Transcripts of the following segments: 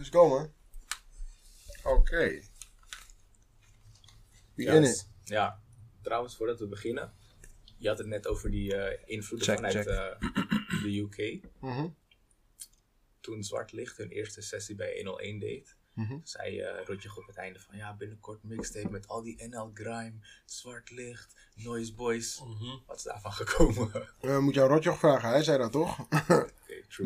Let's go, man. Oké. Begin Yes. Ja, trouwens, voordat we beginnen. Je had het net over die eh, invloeden Check, vanuit check. eh, de UK. Mhm. Toen Zwart Licht hun eerste sessie bij 101 deed, Mhm. zei eh Rotjoch op het einde van ja, binnenkort mixtape met al die NL Grime, Zwart Licht, Noise Boys. Mhm. Wat is daarvan gekomen? Eh, moet je aan Rotjoch vragen, hij zei dat toch? True,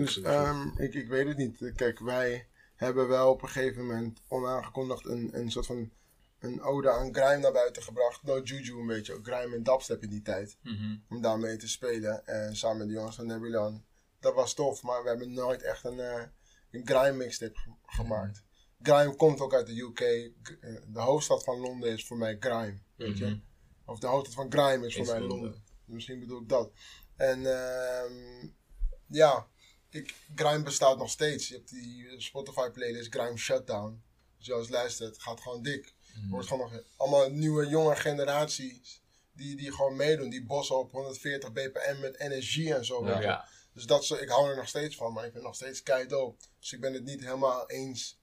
dus true, true. ehm, ik, ik weet het niet. Kijk, wij hebben wel op een gegeven moment onaangekondigd een, een soort van een ode aan grime naar buiten gebracht. No Juju een beetje, ook grime en dubstep in die tijd. Mhm. Om daarmee te spelen. En samen met de jongens van Nebulon. Dat was tof, maar we hebben nooit echt een, eh, een grime mixtape ge- gemaakt. Grime komt ook uit de UK. Eh, De hoofdstad van Londen is voor mij grime, weet je. Mhm. Of de hoofdstad van grime is voor mij Londen. Londen. Misschien bedoel ik dat. En ehm, ja, ik, grime bestaat nog steeds. Je hebt die Spotify playlist Grime Shutdown. Als je luistert, gaat gewoon dik. Er wordt gewoon nog allemaal nieuwe jonge generaties die, die gewoon meedoen. Die bossen op 140 bpm met energie en zo. Ja. ja, Dus dat, zo- ik hou er nog steeds van, maar ik ben nog steeds keidoop. Dus ik ben het niet helemaal eens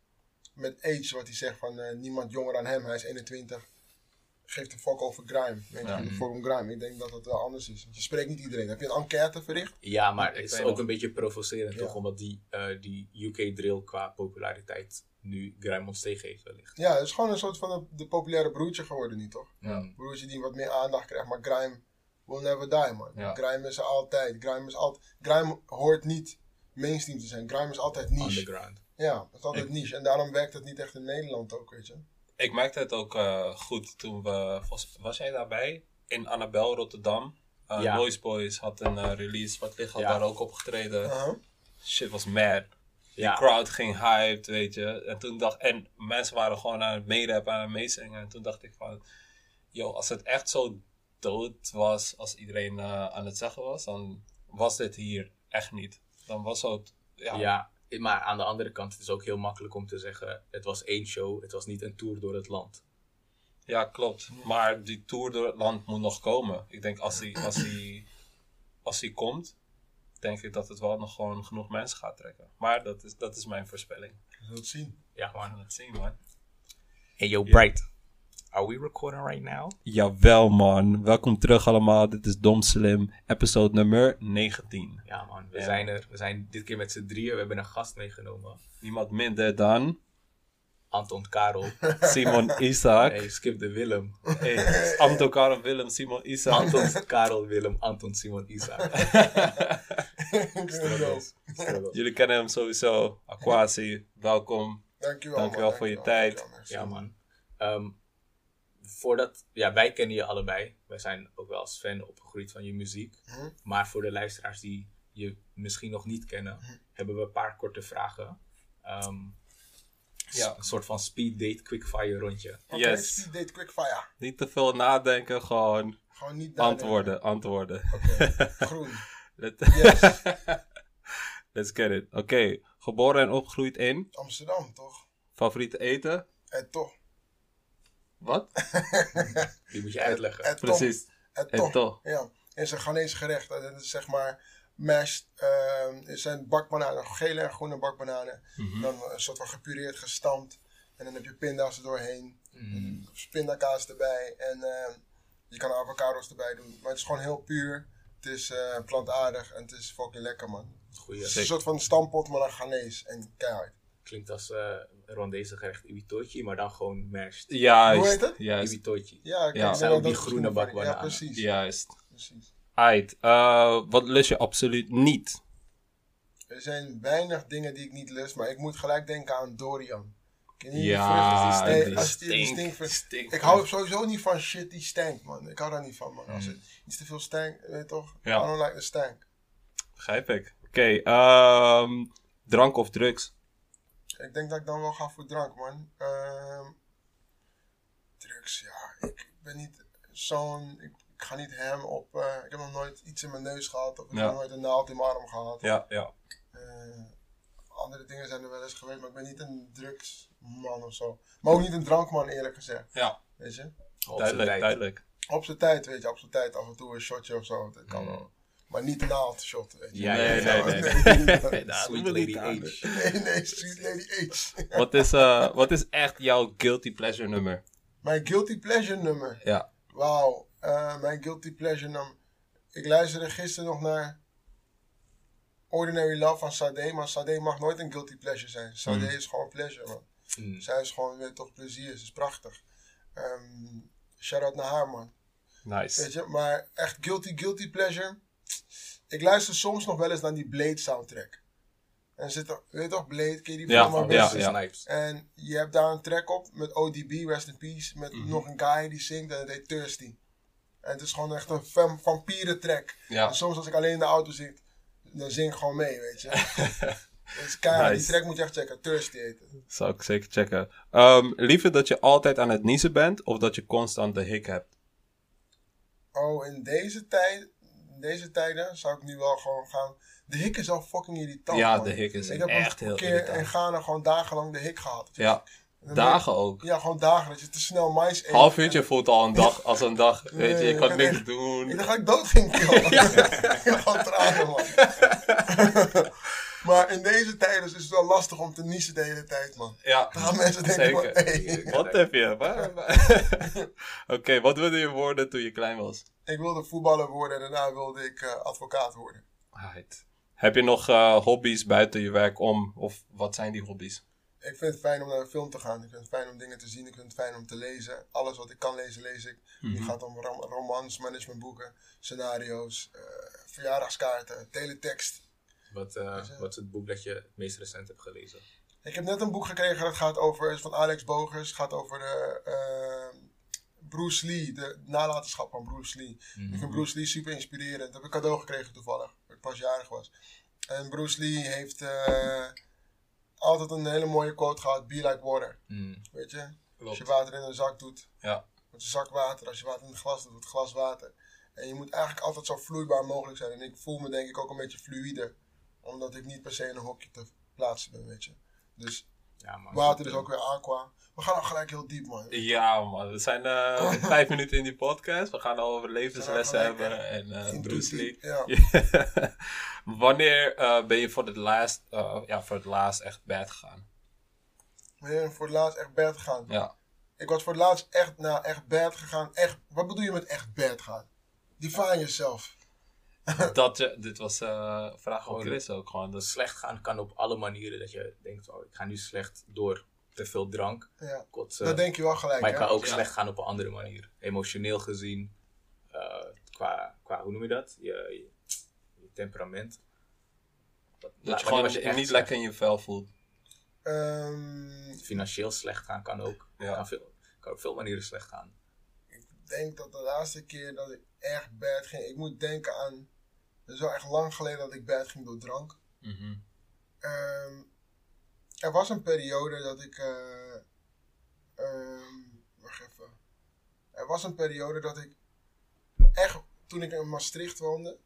met Age, wat hij zegt van eh, niemand jonger dan hem, hij is 21. Geeft een fuck over grime. Weet je, een fuck om grime. Ik denk dat dat wel anders is. Want je spreekt niet iedereen. Heb je een enquête verricht? ja, maar Ik het is ook een beetje provocerend Ja. toch? Omdat die, eh, die UK drill qua populariteit nu Grime ons tegen heeft wellicht. Ja, het is gewoon een soort van de, de populaire broertje geworden nu, toch? Ja. Broertje die wat meer aandacht krijgt, maar grime will never die, man. Ja. Grime is er altijd. Grime, is altijd. grime hoort niet mainstream te zijn. Grime is altijd niche. Underground. Ja, het is altijd Ik- niche. En daarom werkt het niet echt in Nederland ook, weet je. Ik merkte het ook eh, goed toen we. Was jij daarbij? In Annabel, Rotterdam. Uh, Ja. Boys had een eh, release. Wat had Ja. daar ook opgetreden. Uh-huh. Shit was mad. Die Ja, crowd ging hyped, weet je. En toen dacht en mensen waren gewoon aan het meerappen, aan het meezingen. En toen dacht ik van, yo, als het echt zo dood was als iedereen eh, aan het zeggen was, dan was dit hier echt niet. Dan was het, ja, Ja, maar aan de andere kant, het is ook heel makkelijk om te zeggen: het was één show, het was niet een tour door het land. ja, klopt. Maar die tour door het land moet nog komen. Ik denk als die, als die, als die komt, denk ik dat het wel nog gewoon genoeg mensen gaat trekken. Maar dat is, dat is mijn voorspelling. Je zult het zien. Ja, We gaan het zien, man. Hey yo, Ja. Bright. Are we recording right now? Jawel, man. Welkom terug allemaal. Dit is Dom Slim, episode nummer 19. Ja, man. We Ja. zijn er. We zijn dit keer met z'n drieën. We hebben een gast meegenomen. Niemand minder dan Anton Karel. Simon Isaac. Nee, skip de Willem. Hey, Anton Karel Willem, Simon Isaac. Anton Karel Willem, Anton Simon Isaac. Struggles. Struggles. Jullie kennen hem sowieso. Aquasi, welkom. Dankjewel, Dankjewel man. voor je Dankjewel, tijd. dankjewel. Ja, man. Ehm, voordat, ja, wij kennen je allebei. Wij zijn ook wel als fan opgegroeid van je muziek. Mhm. Maar voor de luisteraars die je misschien nog niet kennen, hebben we een paar korte vragen. Ehm, Ja. Een soort van speed date quickfire rondje. Yes. speed date quickfire. Niet te veel nadenken, gewoon Gewoon niet nadenken. antwoorden, antwoorden. Oké, groen. Let- Yes. Let's get it. Oké, geboren en opgegroeid in. Amsterdam, toch? Favoriete eten? En toch. Wat? Die moet je uitleggen. En toch. Precies. En En toch. toch. Ja, is een Ghanese gerecht. Dat is zeg maar mashed. ehm het zijn bakbananen, gele en groene bakbananen. Mhm. Dan een soort van gepureerd gestampt. En dan heb je pinda's er doorheen. Mm. Pindakaas erbij. En ehm, je kan avocado's erbij doen. Maar het is gewoon heel puur. Het is eh, plantaardig en het is fucking lekker, man. Goeie. Het is een soort van stampot, maar dan Ghanese. En keihard. Klinkt als eh Rwandese gerecht Ibitochi, maar dan gewoon mashed. Juist. Hoe heet het? Juist. Ibitochi. Ja, ik Ja. Zijn ook die groene bakbananen. Ja, precies. Juist. precies. Aight. eh, wat lust je absoluut niet? Er zijn weinig dingen die ik niet lust, maar ik moet gelijk denken aan Dorian. Ken je Ja, die als die, die stink. stinkvrucht- Stink. Ik hou sowieso niet van shit die stank, man. Ik hou daar niet van, man. Als Mm. het iets te veel stank, weet je toch? Ja. I don't like the stank. Begrijp ik. Oké, ehm, drank of drugs? Ik denk dat ik dan wel ga voor drank, man. Ehm drugs, ja. Ik ben niet zo'n... Ik, ik ga niet hem op... eh, ik heb nog nooit iets in mijn neus gehad. Of ik Ja. heb nog nooit een naald in mijn arm gehad. Ja, ja. Eh, andere dingen zijn er wel eens geweest, maar ik ben niet een drugsman of zo. Maar ook niet een drankman, eerlijk gezegd. Ja, Weet je? Op zijn duidelijk, tijd. duidelijk. Op zijn tijd, weet je, op zijn tijd af en toe een shotje of zo. Dat kan Mm. wel. Maar niet shot, weet je. Ja, Nee, nee, nee, Sweet Lady. H. Nee, nee, Sweet Lady H. Wat is, eh, wat is echt jouw guilty pleasure nummer? Mijn guilty pleasure nummer. Ja. Wauw, eh, mijn guilty pleasure nummer. Ik luisterde gisteren nog naar Ordinary Love van Sade, maar Sade mag nooit een guilty pleasure zijn. Sade Mm. is gewoon pleasure, man. Mm. Zij is gewoon weer toch plezier, ze is prachtig. Ehm shout-out naar haar, man. Nice. Weet je, maar echt guilty, guilty pleasure. Ik luister soms nog wel eens naar die Blade soundtrack. En zit er, weet je toch, Blade, ken je die Ja, film? Ja, ja. En je hebt daar een track op met ODB, Rest in Peace, met Mhm. nog een guy die zingt en het heet Thirsty. En het is gewoon echt een vam- vampieren track. Ja. En soms als ik alleen in de auto zit, dan zing ik gewoon mee, weet je. dus Nice. die track moet je echt checken, Thirsty heet het. Zou ik zeker checken. Ehm, liever dat je altijd aan het niezen bent of dat je constant de hik hebt? Oh, in deze tijd, deze tijden zou ik nu wel gewoon gaan. De hik is al fucking irritant. Ja, man. de hik is Ik heb echt een heel keer irritant. in Ghana gewoon dagenlang de hik gehad. Ja, dan dagen ook. Ja, gewoon dagen. Dat je te snel mais eet. Half uurtje voelt al een dag als een dag. Weet je, Nee, je ik kan niks echt- doen. Ik dacht dat ik dood ging, kill. ik heb gewoon tranen, man. maar in deze tijden is het wel lastig om te niezen de hele tijd, man. Ja, Dan gaan mensen denken van, zeker. hey. Wat heb je? Oké, wat wilde je worden toen je klein was? Ik wilde voetballer worden en daarna wilde ik eh, advocaat worden. Right. Heb je nog eh, hobby's buiten je werk om? Of wat zijn die hobby's? Ik vind het fijn om naar een film te gaan. Ik vind het fijn om dingen te zien. Ik vind het fijn om te lezen. Alles wat ik kan lezen, lees ik. Mhm. Het gaat om rom- romans, managementboeken, scenario's, eh, verjaardagskaarten, teletext. Wat, eh, wat is het boek dat je het meest recent hebt gelezen? Ik heb net een boek gekregen dat gaat over, is van Alex Bogers. Het gaat over de, eh, Bruce Lee, de nalatenschap van Bruce Lee. Ik vind Bruce Lee super inspirerend. Dat heb ik cadeau gekregen toevallig, toen ik pas jarig was. En Bruce Lee heeft eh, altijd een hele mooie quote gehad, be like water. Mm. Weet je? Als je water in een zak doet, Ja. wordt een zak water. Als je water in een glas doet, wordt het glas water. En je moet eigenlijk altijd zo vloeibaar mogelijk zijn. En ik voel me denk ik ook een beetje fluïde. Omdat ik niet per se in een hokje te plaatsen ben, weet je. Dus Ja, man. water is ook weer aqua. We gaan al gelijk heel diep, man. Ja, man. We zijn eh, vijf minuten in die podcast. We gaan al over levenslessen hebben. En eh Into Bruce Lee. Ja. Wanneer eh, ben je voor het, laatst, eh, ja, voor het laatst echt bed gegaan? Wanneer ben je voor het laatst echt bed gegaan? Ja. Ik was voor het laatst echt, nou, echt bed gegaan. Echt, wat bedoel je met echt bed gaan? Define jezelf. Dat je, dit was eh, een vraag van Gewoon- Chris ook gewoon. Dat Dus, slecht gaan kan op alle manieren. Dat je denkt, oh, ik ga nu slecht door te veel drank, Ja. kotsen. Dat denk je wel gelijk, maar hè? kan ook Ja. slecht gaan op een andere manier. Emotioneel gezien. eh, qua, qua, hoe noem je dat? Je, je, je temperament. Dat, dat je gewoon je echt niet lekker in je vel voelt. Ehm, Financieel slecht gaan kan ook. Ja. Kan, veel, kan op veel manieren slecht gaan. Ik denk dat de laatste keer dat ik echt bed ging, ik moet denken aan, het is wel echt lang geleden dat ik bed ging door drank. Mhm. Ehm, er was een periode dat ik, ehm, wacht even. Er was een periode dat ik echt, toen ik in Maastricht woonde,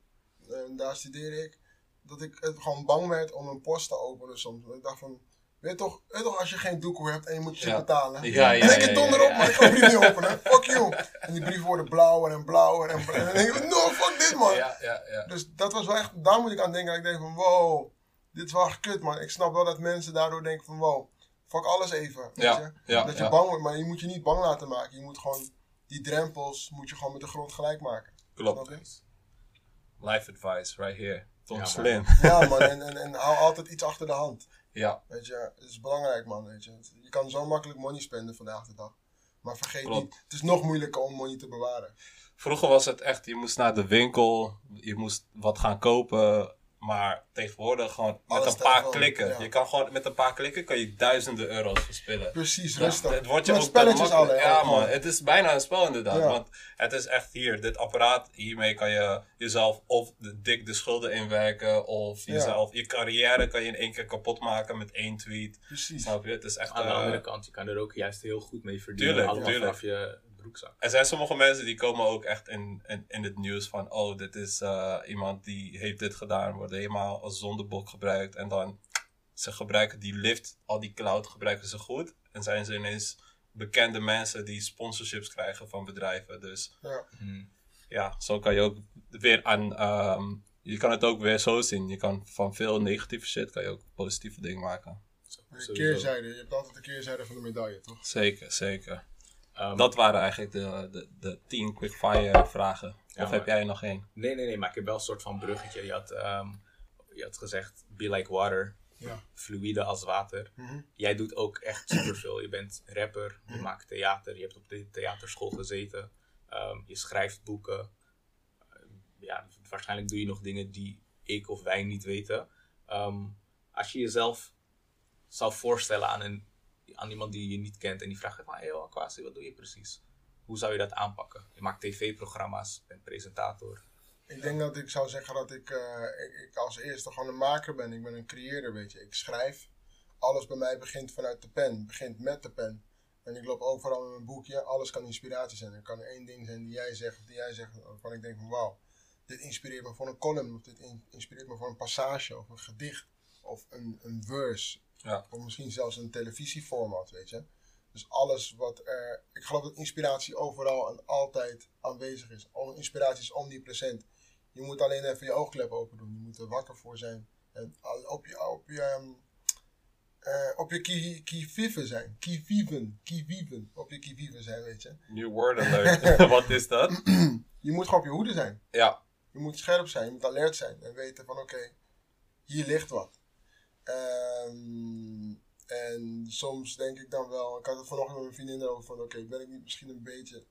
en daar studeerde ik, dat ik het gewoon bang werd om een post te openen soms. Want ik dacht van, weet je toch, weet je toch als je geen doekoe hebt en je moet je Ja. betalen. Ja, ja, en ik ja, donder op, ja. maar ik kan het niet openen. Fuck you. En die brieven worden blauwer en blauwer en blauwer. En dan denk ik, no, fuck dit man. Ja, ja, ja. Dus dat was wel echt, daar moet ik aan denken. Dat ik denk van, wow, dit is wel echt kut man. Ik snap wel dat mensen daardoor denken van, wow, fuck alles even. Weet Ja, je? ja, dat je ja. bang wordt, maar je moet je niet bang laten maken. Je moet gewoon, die drempels moet je gewoon met de grond gelijk maken. Klopt. Life advice, right here. Tom Ja, man. Slim. Ja man, en, en, en hou altijd iets achter de hand. Ja, Weet je, het is belangrijk man, weet je. Je kan zo makkelijk money spenden vandaag de dag. Maar vergeet Klopt. niet, het is nog moeilijker om money te bewaren. Vroeger was het echt, je moest naar de winkel, je moest wat gaan kopen. Maar tegenwoordig gewoon met een paar klikken. ja. Je kan gewoon met een paar klikken kan je duizenden euro's verspillen. Precies, Ja, rustig. het wordt je ook alle, Ja man, het is bijna een spel inderdaad. Ja. Want het is echt hier, dit apparaat, hiermee kan je jezelf of de, dik de schulden inwerken. Of Ja. jezelf, je carrière kan je in één keer kapot maken met één tweet. Precies. Snap je? Het is echt... Aan de eh, andere kant, je kan er ook juist heel goed mee verdienen. Tuurlijk, tuurlijk. je broekzak. Er zijn sommige mensen die komen ook echt in, in, in het nieuws van, oh, dit is eh, iemand die heeft dit gedaan, worden helemaal als zondebok gebruikt. En dan, ze gebruiken die lift, al die cloud gebruiken ze goed. En zijn ze ineens bekende mensen die sponsorships krijgen van bedrijven. Dus Ja. Hmm. ja, zo kan je ook weer aan, ehm, je kan het ook weer zo zien. Je kan van veel negatieve shit kan je ook positieve dingen maken. Zo- Een keerzijde, je hebt altijd een keerzijde van de medaille, toch? Zeker, zeker. Ehm, Dat waren eigenlijk de, de, de 10 quickfire vragen. Ja, of heb jij er nog één? Nee, nee, nee, maar ik heb wel een soort van bruggetje. Je had, ehm, je had gezegd, be like water, Ja. fluïde als water. Mhm. Jij doet ook echt superveel. Je bent rapper, je maakt theater, je hebt op de theaterschool gezeten, Ehm, je schrijft boeken. Ehm, ja, waarschijnlijk doe je nog dingen die ik of wij niet weten. Ehm, als je jezelf zou voorstellen aan, een, aan iemand die je niet kent en die vraagt, maar hey, joh, Kwasi, wat doe je precies? Hoe zou je dat aanpakken? Je maakt tv-programma's, bent presentator. Ik denk dat ik zou zeggen dat ik, eh, ik, als eerste gewoon een maker ben. Ik ben een creëerder, weet je. Ik schrijf. Alles bij mij begint vanuit de pen. Begint met de pen. En ik loop overal met mijn boekje. Alles kan inspiratie zijn. Er kan één ding zijn die jij zegt of die jij zegt. Waarvan ik denk van wauw. Dit inspireert me voor een column. Of dit in- inspireert me voor een passage. Of een gedicht. Of een, een verse. Ja. Of misschien zelfs een televisieformat, weet je. Dus alles wat er... Ik geloof dat inspiratie overal en altijd aanwezig is. Inspiratie is omnipresent. Je moet alleen even je oogklep open doen. Je moet er wakker voor zijn. En op je, op je, eh, op je ki- zijn. Kiviven. Kiviven. Op je kivive zijn, weet je. New word alert. Wat is dat? Je moet gewoon op je hoede zijn. Ja, Je moet scherp zijn. Je moet alert zijn. En weten van oké, hier ligt wat. Ehm, en soms denk ik dan wel... Ik had het vanochtend met mijn vriendin erover van... Oké, ben ik niet misschien een beetje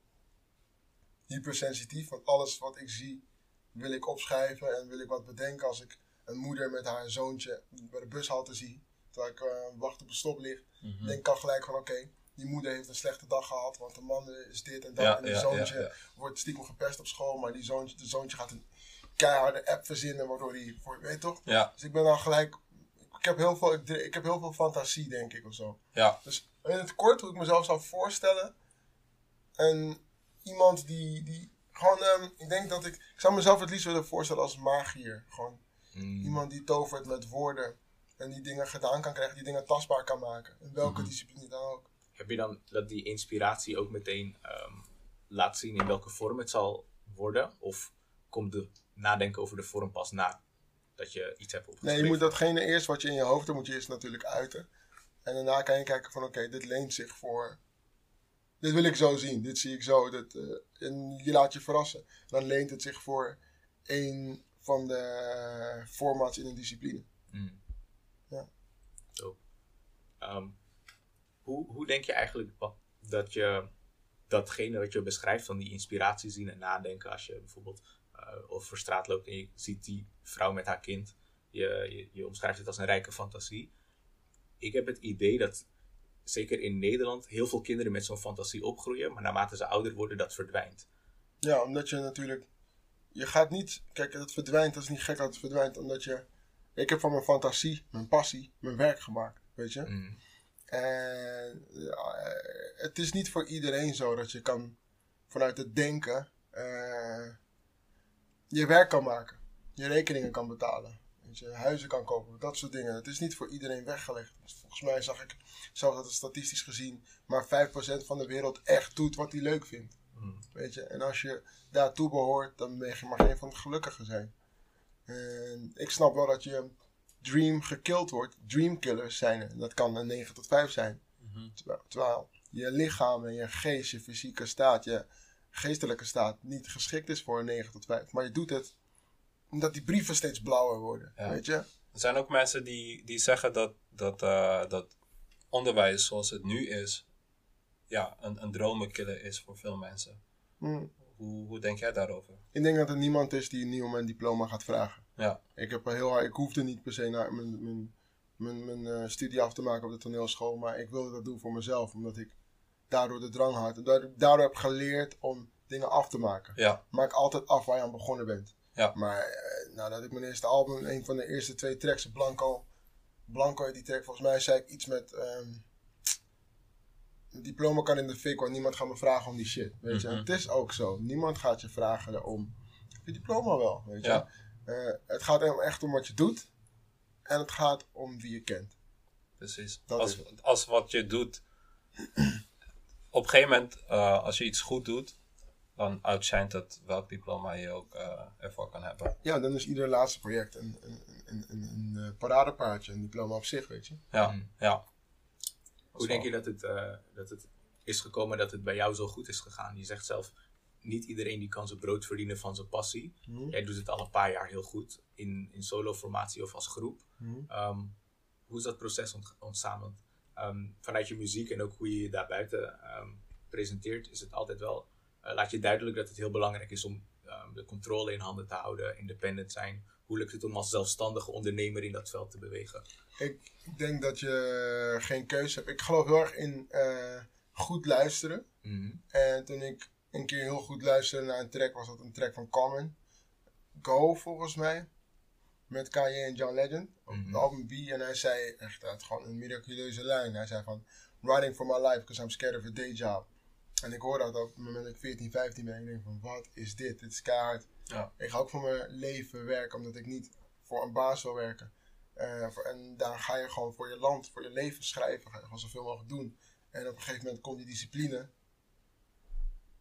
hypersensitief? Want alles wat ik zie wil ik opschrijven. En wil ik wat bedenken als ik een moeder met haar zoontje bij de bushalte zie. Terwijl ik eh, wacht op een stoplicht. Mhm. denk ik al gelijk van oké, die moeder heeft een slechte dag gehad, want de man is dit en dat. Ja, en die ja, zoontje ja, wordt stiekem gepest op school, maar die zoontje, de zoontje gaat een keiharde app verzinnen, waardoor die, voor, weet je toch? ja, Dus ik ben dan gelijk, ik heb heel veel, ik, ik heb heel veel fantasie denk ik of zo. ja. Dus in het kort, hoe ik mezelf zou voorstellen, en iemand die, die gewoon, ehm, ik denk dat ik, ik zou mezelf het liefst willen voorstellen als magier. Gewoon Mm. iemand die tovert met woorden en die dingen gedaan kan krijgen, die dingen tastbaar kan maken. In welke Mhm. discipline dan ook. Heb je dan dat die inspiratie ook meteen ehm, laat zien in welke vorm het zal worden? Of komt de nadenken over de vorm pas na dat je iets hebt opgeschreven? Nee, je moet datgene eerst wat je in je hoofd hebt, moet je eerst natuurlijk uiten. En daarna kan je kijken van oké, dit leent zich voor. Dit wil ik zo zien, dit zie ik zo. Dit, eh, en je laat je verrassen. Dan leent het zich voor een van de formats in een discipline. Mm. Ja. Dope. Ehm, hoe, hoe denk je eigenlijk dat je datgene wat je beschrijft van die inspiratie zien en nadenken als je bijvoorbeeld eh, over straat loopt en je ziet die vrouw met haar kind, je, je, je omschrijft het als een rijke fantasie. Ik heb het idee dat zeker in Nederland heel veel kinderen met zo'n fantasie opgroeien, maar naarmate ze ouder worden dat verdwijnt. Ja, omdat je natuurlijk. Je gaat niet. Kijk, het verdwijnt, dat is niet gek dat het verdwijnt. Omdat je. Ik heb van mijn fantasie, mijn passie, mijn werk gemaakt. Weet je? Mm. En ja, eh, het is niet voor iedereen zo dat je kan vanuit het denken eh, je werk kan maken. Je rekeningen kan betalen. Je huizen kan kopen. Dat soort dingen. Het is niet voor iedereen weggelegd. Dus volgens mij zag ik zelfs dat het statistisch gezien maar 5% van de wereld echt doet wat hij leuk vindt. Mm. Weet je? En als je daartoe behoort, dan ben je maar geen van het gelukkigen zijn. En ik snap wel dat je dream gekild wordt. Dreamkillers zijn er. Dat kan een 9 tot 5 zijn. Terwijl, terwijl je lichaam en je geest, je fysieke staat, je geestelijke staat niet geschikt is voor een 9 tot 5. Maar je doet het omdat die brieven steeds blauwer worden. Ja. Weet je? Er zijn ook mensen die, die zeggen dat, dat, eh, dat onderwijs zoals het nu is, ja, een, een dromenkiller is voor veel mensen. Hm. Hoe, hoe denk jij daarover? Ik denk dat er niemand is die nu om mijn diploma gaat vragen. Ja, Ik, heb heel hard, ik hoefde niet per se naar mijn, mijn, mijn, mijn eh, studie af te maken op de toneelschool. Maar ik wilde dat doen voor mezelf. Omdat ik daardoor de drang had. En daardoor, daardoor heb geleerd om dingen af te maken. ja, Maak altijd af waar je aan begonnen bent. Ja. Maar eh, nadat ik mijn eerste album, een van de eerste twee tracks, Blanco. Blanco die track, volgens mij zei ik iets met... een diploma kan in de fik, want niemand gaat me vragen om die shit. Weet je? Mhm. Het is ook zo. Niemand gaat je vragen om je diploma wel. Weet je? Ja. Eh, het gaat echt om wat je doet. En het gaat om wie je kent. precies. Dat Als, is als wat je doet, op een gegeven moment, eh, als je iets goed doet, dan outshint het welk diploma je ook eh, ervoor kan hebben. Ja, dan is ieder laatste project een, een, een, een, een eh, paradepaardje, een diploma op zich, weet je. Ja, Mm. ja. Hoe denk je dat het, eh, dat het is gekomen dat het bij jou zo goed is gegaan? Je zegt zelf, niet iedereen die kan zijn brood verdienen van zijn passie. Mhm. Jij doet het al een paar jaar heel goed in, in solo-formatie of als groep. Mhm. Ehm, hoe is dat proces ont- ontstaan? Ehm, vanuit je muziek en ook hoe je je daarbuiten ehm, presenteert, is het altijd wel, eh, laat je duidelijk dat het heel belangrijk is om ehm, de controle in handen te houden, independent zijn. Hoe lukt het om als zelfstandige ondernemer in dat veld te bewegen? Ik denk dat je geen keuze hebt. Ik geloof heel erg in eh, goed luisteren. Mhm. En toen ik een keer heel goed luisterde naar een track, was dat een track van Common. Go, volgens mij. Met Kanye en John Legend. Op de album B. En hij zei echt uit gewoon een miraculeuze lijn. Hij zei van, running for my life because I'm scared of a day job. En ik hoor dat op het moment dat ik 14, 15 ben. En ik denk van, wat is dit? Dit is keihard. Ja. Ik ga ook voor mijn leven werken, omdat ik niet voor een baas wil werken. Eh, voor- en daar ga je gewoon voor je land, voor je leven schrijven. Ga je gewoon zoveel mogelijk doen. En op een gegeven moment komt die discipline.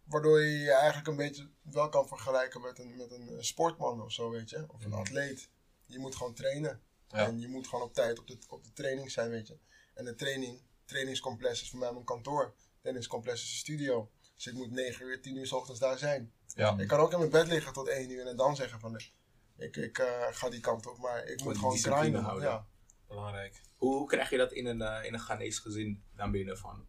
Waardoor je je eigenlijk een beetje wel kan vergelijken met een, met een sportman of zo, weet je. Of een Mhm. atleet. Je moet gewoon trainen. Ja. En je moet gewoon op tijd op de, op de training zijn, weet je. En de training, trainingscomplex is voor mij mijn kantoor. Trainingscomplex is een studio. Dus ik moet 9 uur, 10 uur s ochtends daar zijn. Ja. Ik kan ook in mijn bed liggen tot 1 uur en dan zeggen van... Ik, ik eh, ga die kant op, maar ik moet gewoon grinden. houden. Ja. Belangrijk. Hoe, hoe krijg je dat in een, eh, in een Ghanese gezin naar binnen? Van,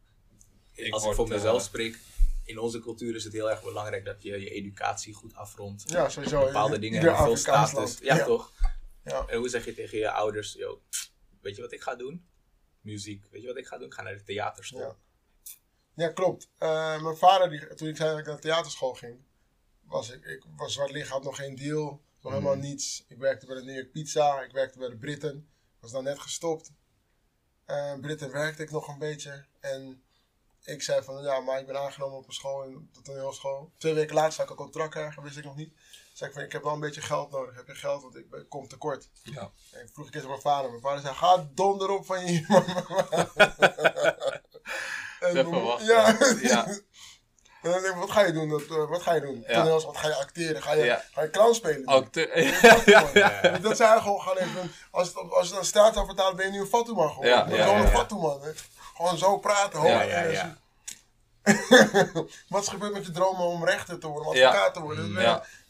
Ik als word, ik voor mezelf eh, spreek, in onze cultuur is het heel erg belangrijk dat je je educatie goed afrondt. ja, sowieso. Bepaalde dingen hebben veel status. Ja, toch? Ja. En hoe zeg je tegen je ouders, yo, weet je wat ik ga doen? Muziek. Weet je wat ik ga doen? Ik ga naar de theaterschool. Ja. Ja, klopt. Eh, mijn vader, die, toen ik zei dat ik naar de theaterschool ging, was ik, ik was zwart licht, had nog geen deal, nog Mhm. helemaal niets. Ik werkte bij de New York Pizza, ik werkte bij de Britten, was dan net gestopt. Eh Britten werkte ik nog een beetje en ik zei van ja, maar ik ben aangenomen op een school, in de toneelschool. Twee weken later zou ik een contract krijgen, wist ik nog niet. Zei ik van ik heb wel een beetje geld nodig, heb je geld, want ik ben- kom tekort. Ja. En vroeg ik eens aan mijn vader. Mijn vader zei, ga donder op van je. Even wachten. Ja. Ja. En dan denk ik, wat ga je doen? Dat, eh, wat ga je doen? Ja. Toneels, wat ga je acteren? Ga je, Ja. ga je clown spelen? Te- Ja. Dat zijn gewoon gaan even, als, het, als je dan straat zou vertalen, ben je nu een Fatouma geworden. Ja, ja, ja. Fatouma, hè. Gewoon zo praten, Ja, ja, ja. Wat is gebeurd met je dromen om rechter te worden, om advocaat te worden?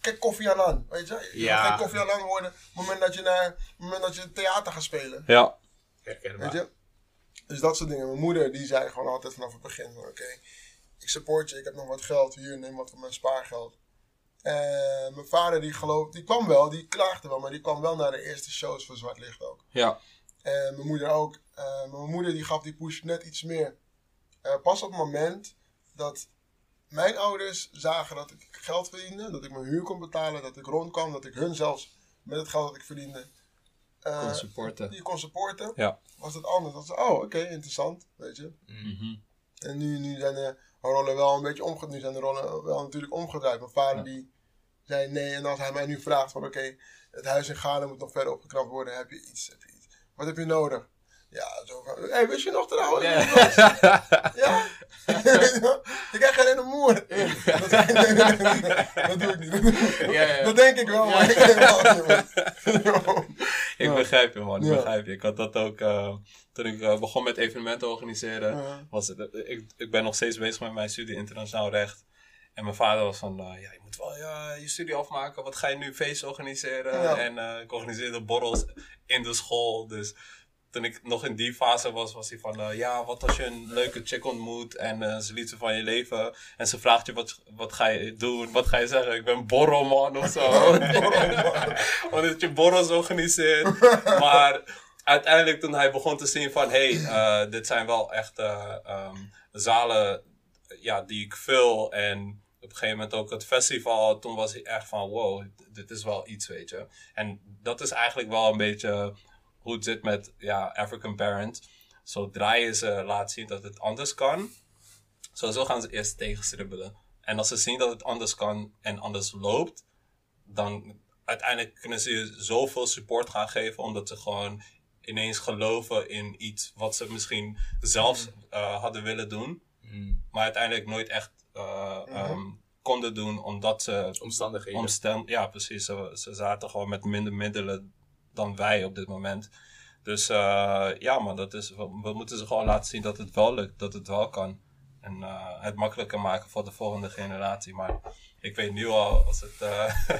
Kijk Koffie Annan, weet je? Je Ja. Koffie Annan worden op het moment dat je, naar, het moment dat je theater gaat spelen. Ja. Herkenbaar. Weet je? Dus dat soort dingen. Mijn moeder die zei gewoon altijd vanaf het begin van oké, ik support je, ik heb nog wat geld, hier neem wat van mijn spaargeld. En mijn vader die geloof, die kwam wel, die klaagde wel, maar die kwam wel naar de eerste shows van Zwart Licht ook. Ja. En mijn moeder ook. Eh, mijn moeder die gaf die push net iets meer. Eh, pas op het moment dat mijn ouders zagen dat ik geld verdiende, dat ik mijn huur kon betalen, dat ik rondkwam, dat ik hun zelfs met het geld dat ik verdiende eh, Kon supporten. die kon supporten, Ja. was het anders. Dat ze, oh oké, interessant, weet je. Mhm. En nu, nu zijn de rollen wel een beetje omgedraaid. Nu zijn de rollen wel natuurlijk omgedraaid. Mijn vader Ja. die zei nee. En als hij mij nu vraagt van oké, het huis in Ghana moet nog verder opgeknapt worden. Heb je iets? Heb je iets? Wat heb je nodig? Ja, zo van, hey, wist je nog trouwens? Ja? ik krijg geen ene moer. Dat, doe ik niet. Ja, ja. Dat denk ik wel, maar ik. Ik Ja. begrijp je, man. Ik Ja. begrijp je. Ik had dat ook uh, toen ik uh, begon met evenementen organiseren. Ja. Was het, ik, ik ben nog steeds bezig met mijn studie internationaal recht. En mijn vader was van, uh, ja, je moet wel je, je studie afmaken. Wat ga je nu feesten organiseren? Ja. En uh, ik organiseerde borrels in de school. Dus toen ik nog in die fase was, was hij van, uh, ja, wat als je een leuke chick ontmoet en uh, ze liet ze van je leven en ze vraagt je, wat, wat ga je doen? Wat ga je zeggen? Ik ben borrelman of zo. Omdat je borrels organiseert. maar uiteindelijk toen hij begon te zien van, hé, hey, uh, dit zijn wel echt um, zalen ja, die ik vul en op een gegeven moment ook het festival, toen was hij echt van, wow, dit is wel iets, weet je. En dat is eigenlijk wel een beetje hoe het zit met ja, African Parent. Zodra je ze laat zien dat het anders kan, sowieso gaan ze eerst tegenstribbelen. En als ze zien dat het anders kan en anders loopt, dan uiteindelijk kunnen ze je zoveel support gaan geven, omdat ze gewoon ineens geloven in iets wat ze misschien zelf uh, hadden willen doen, Mm. maar uiteindelijk nooit echt uh, Mhm. um, konden doen omdat ze Omstandigheden. omstel ja, precies. Ze, ze zaten gewoon met minder middelen dan wij op dit moment. Dus eh, ja, man, dat is, we, we moeten ze gewoon laten zien dat het wel lukt, dat het wel kan. En eh, het makkelijker maken voor de volgende generatie. Maar ik weet nu al, als, het, eh,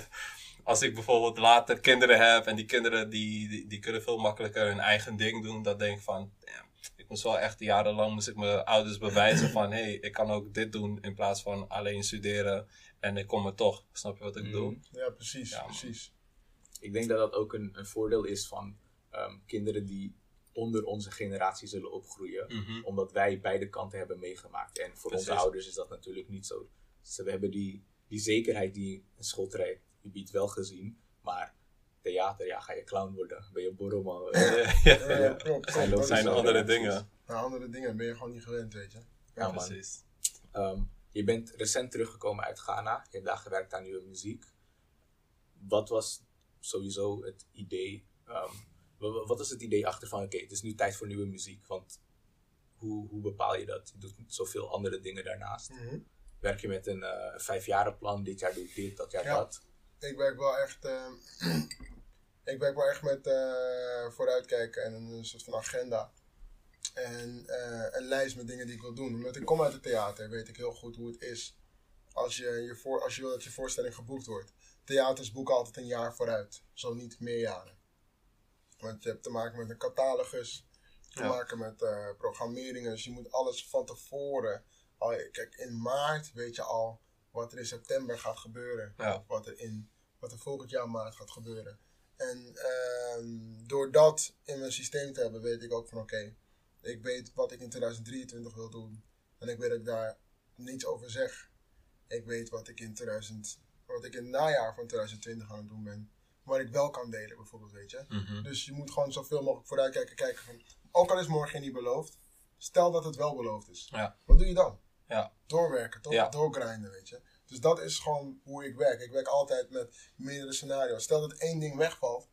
als ik bijvoorbeeld later kinderen heb en die kinderen die, die, die kunnen veel makkelijker hun eigen ding doen, dan denk ik van, damn, ik moest wel echt jarenlang moest ik mijn ouders bewijzen van, hé, hey, ik kan ook dit doen in plaats van alleen studeren en ik kom er toch. Snap je wat ik bedoel? Mhm. Ja, precies, Ja, man. precies. Ik denk dat dat ook een, een voordeel is van ehm, kinderen die onder onze generatie zullen opgroeien. Mhm. Omdat wij beide kanten hebben meegemaakt. En voor onze ouders is dat natuurlijk niet zo. Ze hebben die, die zekerheid die een schooltijd je biedt wel gezien. Maar theater, ja, ga je clown worden? Ben je borrelman? Ja, Ja, ja, ja, ja. klopt. Zijn zijn andere dingen. Ja, andere dingen ben je gewoon niet gewend, weet je. Ja, precies. Ehm, je bent recent teruggekomen uit Ghana. Je hebt daar gewerkt aan nieuwe muziek. Wat was sowieso het idee? ehm, wa- wa- wat is het idee achter van, oké, het is nu tijd voor nieuwe muziek. Want hoe, hoe bepaal je dat? Je doet zoveel andere dingen daarnaast. Mhm. Werk je met een eh vijfjarenplan? Dit jaar doe ik dit, dat jaar Ja. dat. Ik werk wel echt, eh, ik werk wel echt met eh, vooruitkijken en een soort van agenda. En eh, een lijst met dingen die ik wil doen. Omdat ik kom uit het theater, weet ik heel goed hoe het is. Als je, je voor, als je wil dat je voorstelling geboekt wordt. Theaters boeken altijd een jaar vooruit, zo niet meer jaren. Want je hebt te maken met een catalogus, te Ja. maken met eh, programmeringen. Dus je moet alles van tevoren. Al, kijk, in maart weet je al wat er in september gaat gebeuren. Ja. Of wat er, in, wat er volgend jaar maart gaat gebeuren. En ehm, door dat in mijn systeem te hebben, weet ik ook van oké, ik weet wat ik in 2023 wil doen. En ik weet dat ik daar niets over zeg. Ik weet wat ik in 2000, wat ik in het najaar van 2020 aan het doen ben. Wat ik wel kan delen bijvoorbeeld, weet je. Mhm. Dus je moet gewoon zoveel mogelijk vooruit kijken, kijken van, ook al is morgen niet beloofd, stel dat het wel beloofd is. Ja. Wat doe je dan? Ja. Doorwerken, toch? Ja. Doorgrinden, weet je. Dus dat is gewoon hoe ik werk. Ik werk altijd met meerdere scenario's. Stel dat één ding wegvalt,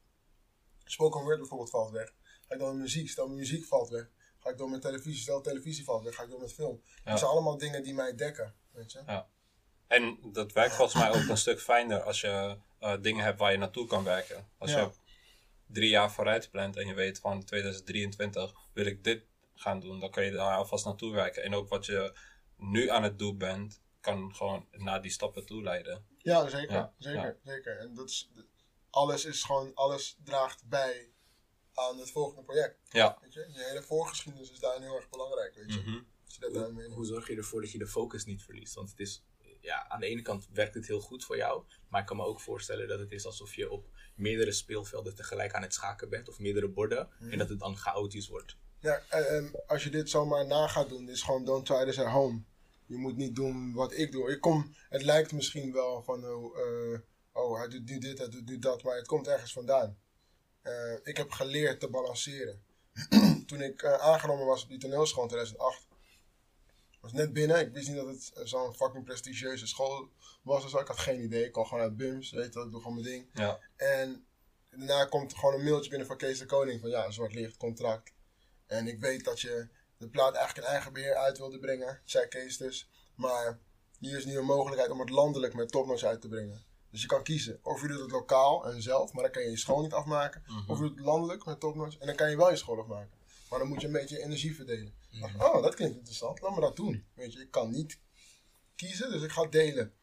spoken word bijvoorbeeld valt weg, ga ik door met muziek. Stel mijn muziek valt weg, ga ik door met televisie. Stel televisie valt weg, ga ik door met film. Ja. Dat zijn allemaal dingen die mij dekken, weet je. En dat werkt volgens mij ook een stuk fijner als je eh, dingen hebt waar je naartoe kan werken. Als Ja. je drie jaar vooruit plant en je weet van 2023 wil ik dit gaan doen, dan kan je daar alvast naartoe werken. En ook wat je nu aan het doen bent, kan gewoon naar die stappen toe leiden. Ja, zeker. Ja, zeker, ja. zeker. En dat is, alles is gewoon, alles draagt bij aan het volgende project. Ja. Weet je? Je hele voorgeschiedenis is daarin heel erg belangrijk, weet je. Mhm. Hoe, meeneemt. hoe zorg je ervoor dat je de focus niet verliest? Want het is, ja, aan de ene kant werkt het heel goed voor jou. Maar ik kan me ook voorstellen dat het is alsof je op meerdere speelvelden tegelijk aan het schaken bent. Of meerdere borden. En dat het dan chaotisch wordt. Ja, en, en als je dit zomaar na gaat doen, is gewoon don't try this at home. Je moet niet doen wat ik doe. Ik kom, het lijkt misschien wel van, oh, eh, oh hij doet nu dit, hij doet nu dat, maar het komt ergens vandaan. Eh, ik heb geleerd te balanceren. Toen ik eh, aangenomen was op die toneelschool in 2008, was net binnen. Ik wist niet dat het eh, zo'n fucking prestigieuze school was. Dus ik had geen idee. Ik kwam gewoon uit BIMS, weet je, ik doe gewoon mijn ding. Ja. En daarna komt gewoon een mailtje binnen van Kees de Koning van ja, zwart licht, contract. En ik weet dat je de plaat eigenlijk in eigen beheer uit wilde brengen, zei Kees dus. Maar hier is nu een mogelijkheid om het landelijk met topnotch uit te brengen. Dus je kan kiezen of je doet het lokaal en zelf, maar dan kan je je school niet afmaken. Of je doet het landelijk met topnotch en dan kan je wel je school afmaken. Maar dan moet je een beetje energie verdelen. Dacht, oh, dat klinkt interessant, laat me dat doen. Weet je, ik kan niet kiezen, dus ik ga delen.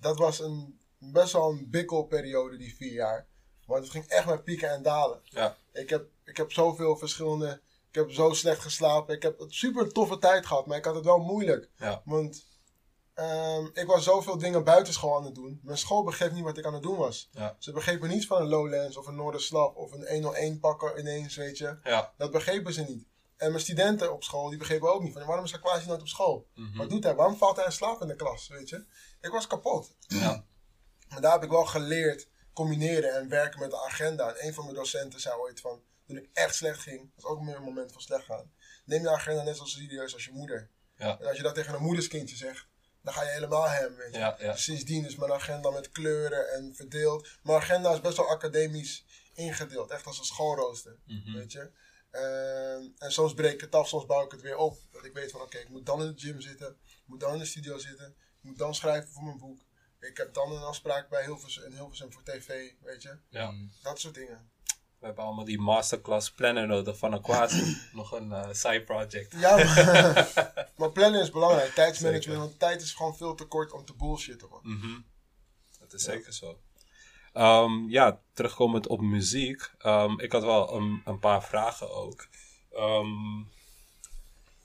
Dat was een, best wel een bikkelperiode, die vier jaar. Want het ging echt met pieken en dalen. Ja. Ik heb, ik heb zoveel verschillende. Ik heb zo slecht geslapen. Ik heb een super toffe tijd gehad, maar ik had het wel moeilijk. Ja. Want ehm, ik was zoveel dingen buitenschool aan het doen. Mijn school begreep niet wat ik aan het doen was. Ja. Ze begrepen niets van een Lowlands of een Noorderslag of een 101 pakken ineens, weet je. Ja. Dat begrepen ze niet. En mijn studenten op school, die begrepen ook niet van waarom is Aquasi nooit op school? Mhm. Wat doet hij? Waarom valt hij in slaap in de klas, weet je? Ik was kapot. Ja. Maar daar heb ik wel geleerd combineren en werken met de agenda. En een van mijn docenten zei ooit van, toen ik echt slecht ging, dat was ook meer een moment van slecht gaan. Neem je agenda net zo serieus als je moeder. Ja. En als je dat tegen een moederskindje zegt, dan ga je helemaal hem, weet je. Ja, ja. Sindsdien is mijn agenda met kleuren en verdeeld. Mijn agenda is best wel academisch ingedeeld, echt als een schoolrooster, Mhm. weet je. Ehm, en soms breek ik het af, soms bouw ik het weer op. Dat ik weet van, oké, ik moet dan in de gym zitten, ik moet dan in de studio zitten, ik moet dan schrijven voor mijn boek. Ik heb dan een afspraak bij Hilversum, in Hilversum voor tv, weet je. Ja. Dat soort dingen. We hebben allemaal die masterclass plannen nodig van Aquasi. Nog een eh, side project. Ja, maar, maar plannen is belangrijk. Tijdsmanagement, want tijd is gewoon veel te kort om te bullshitten, man. Mhm. Dat is zeker zo. Ehm, ja, terugkomend op muziek. Ehm, ik had wel een, een paar vragen ook. Ehm,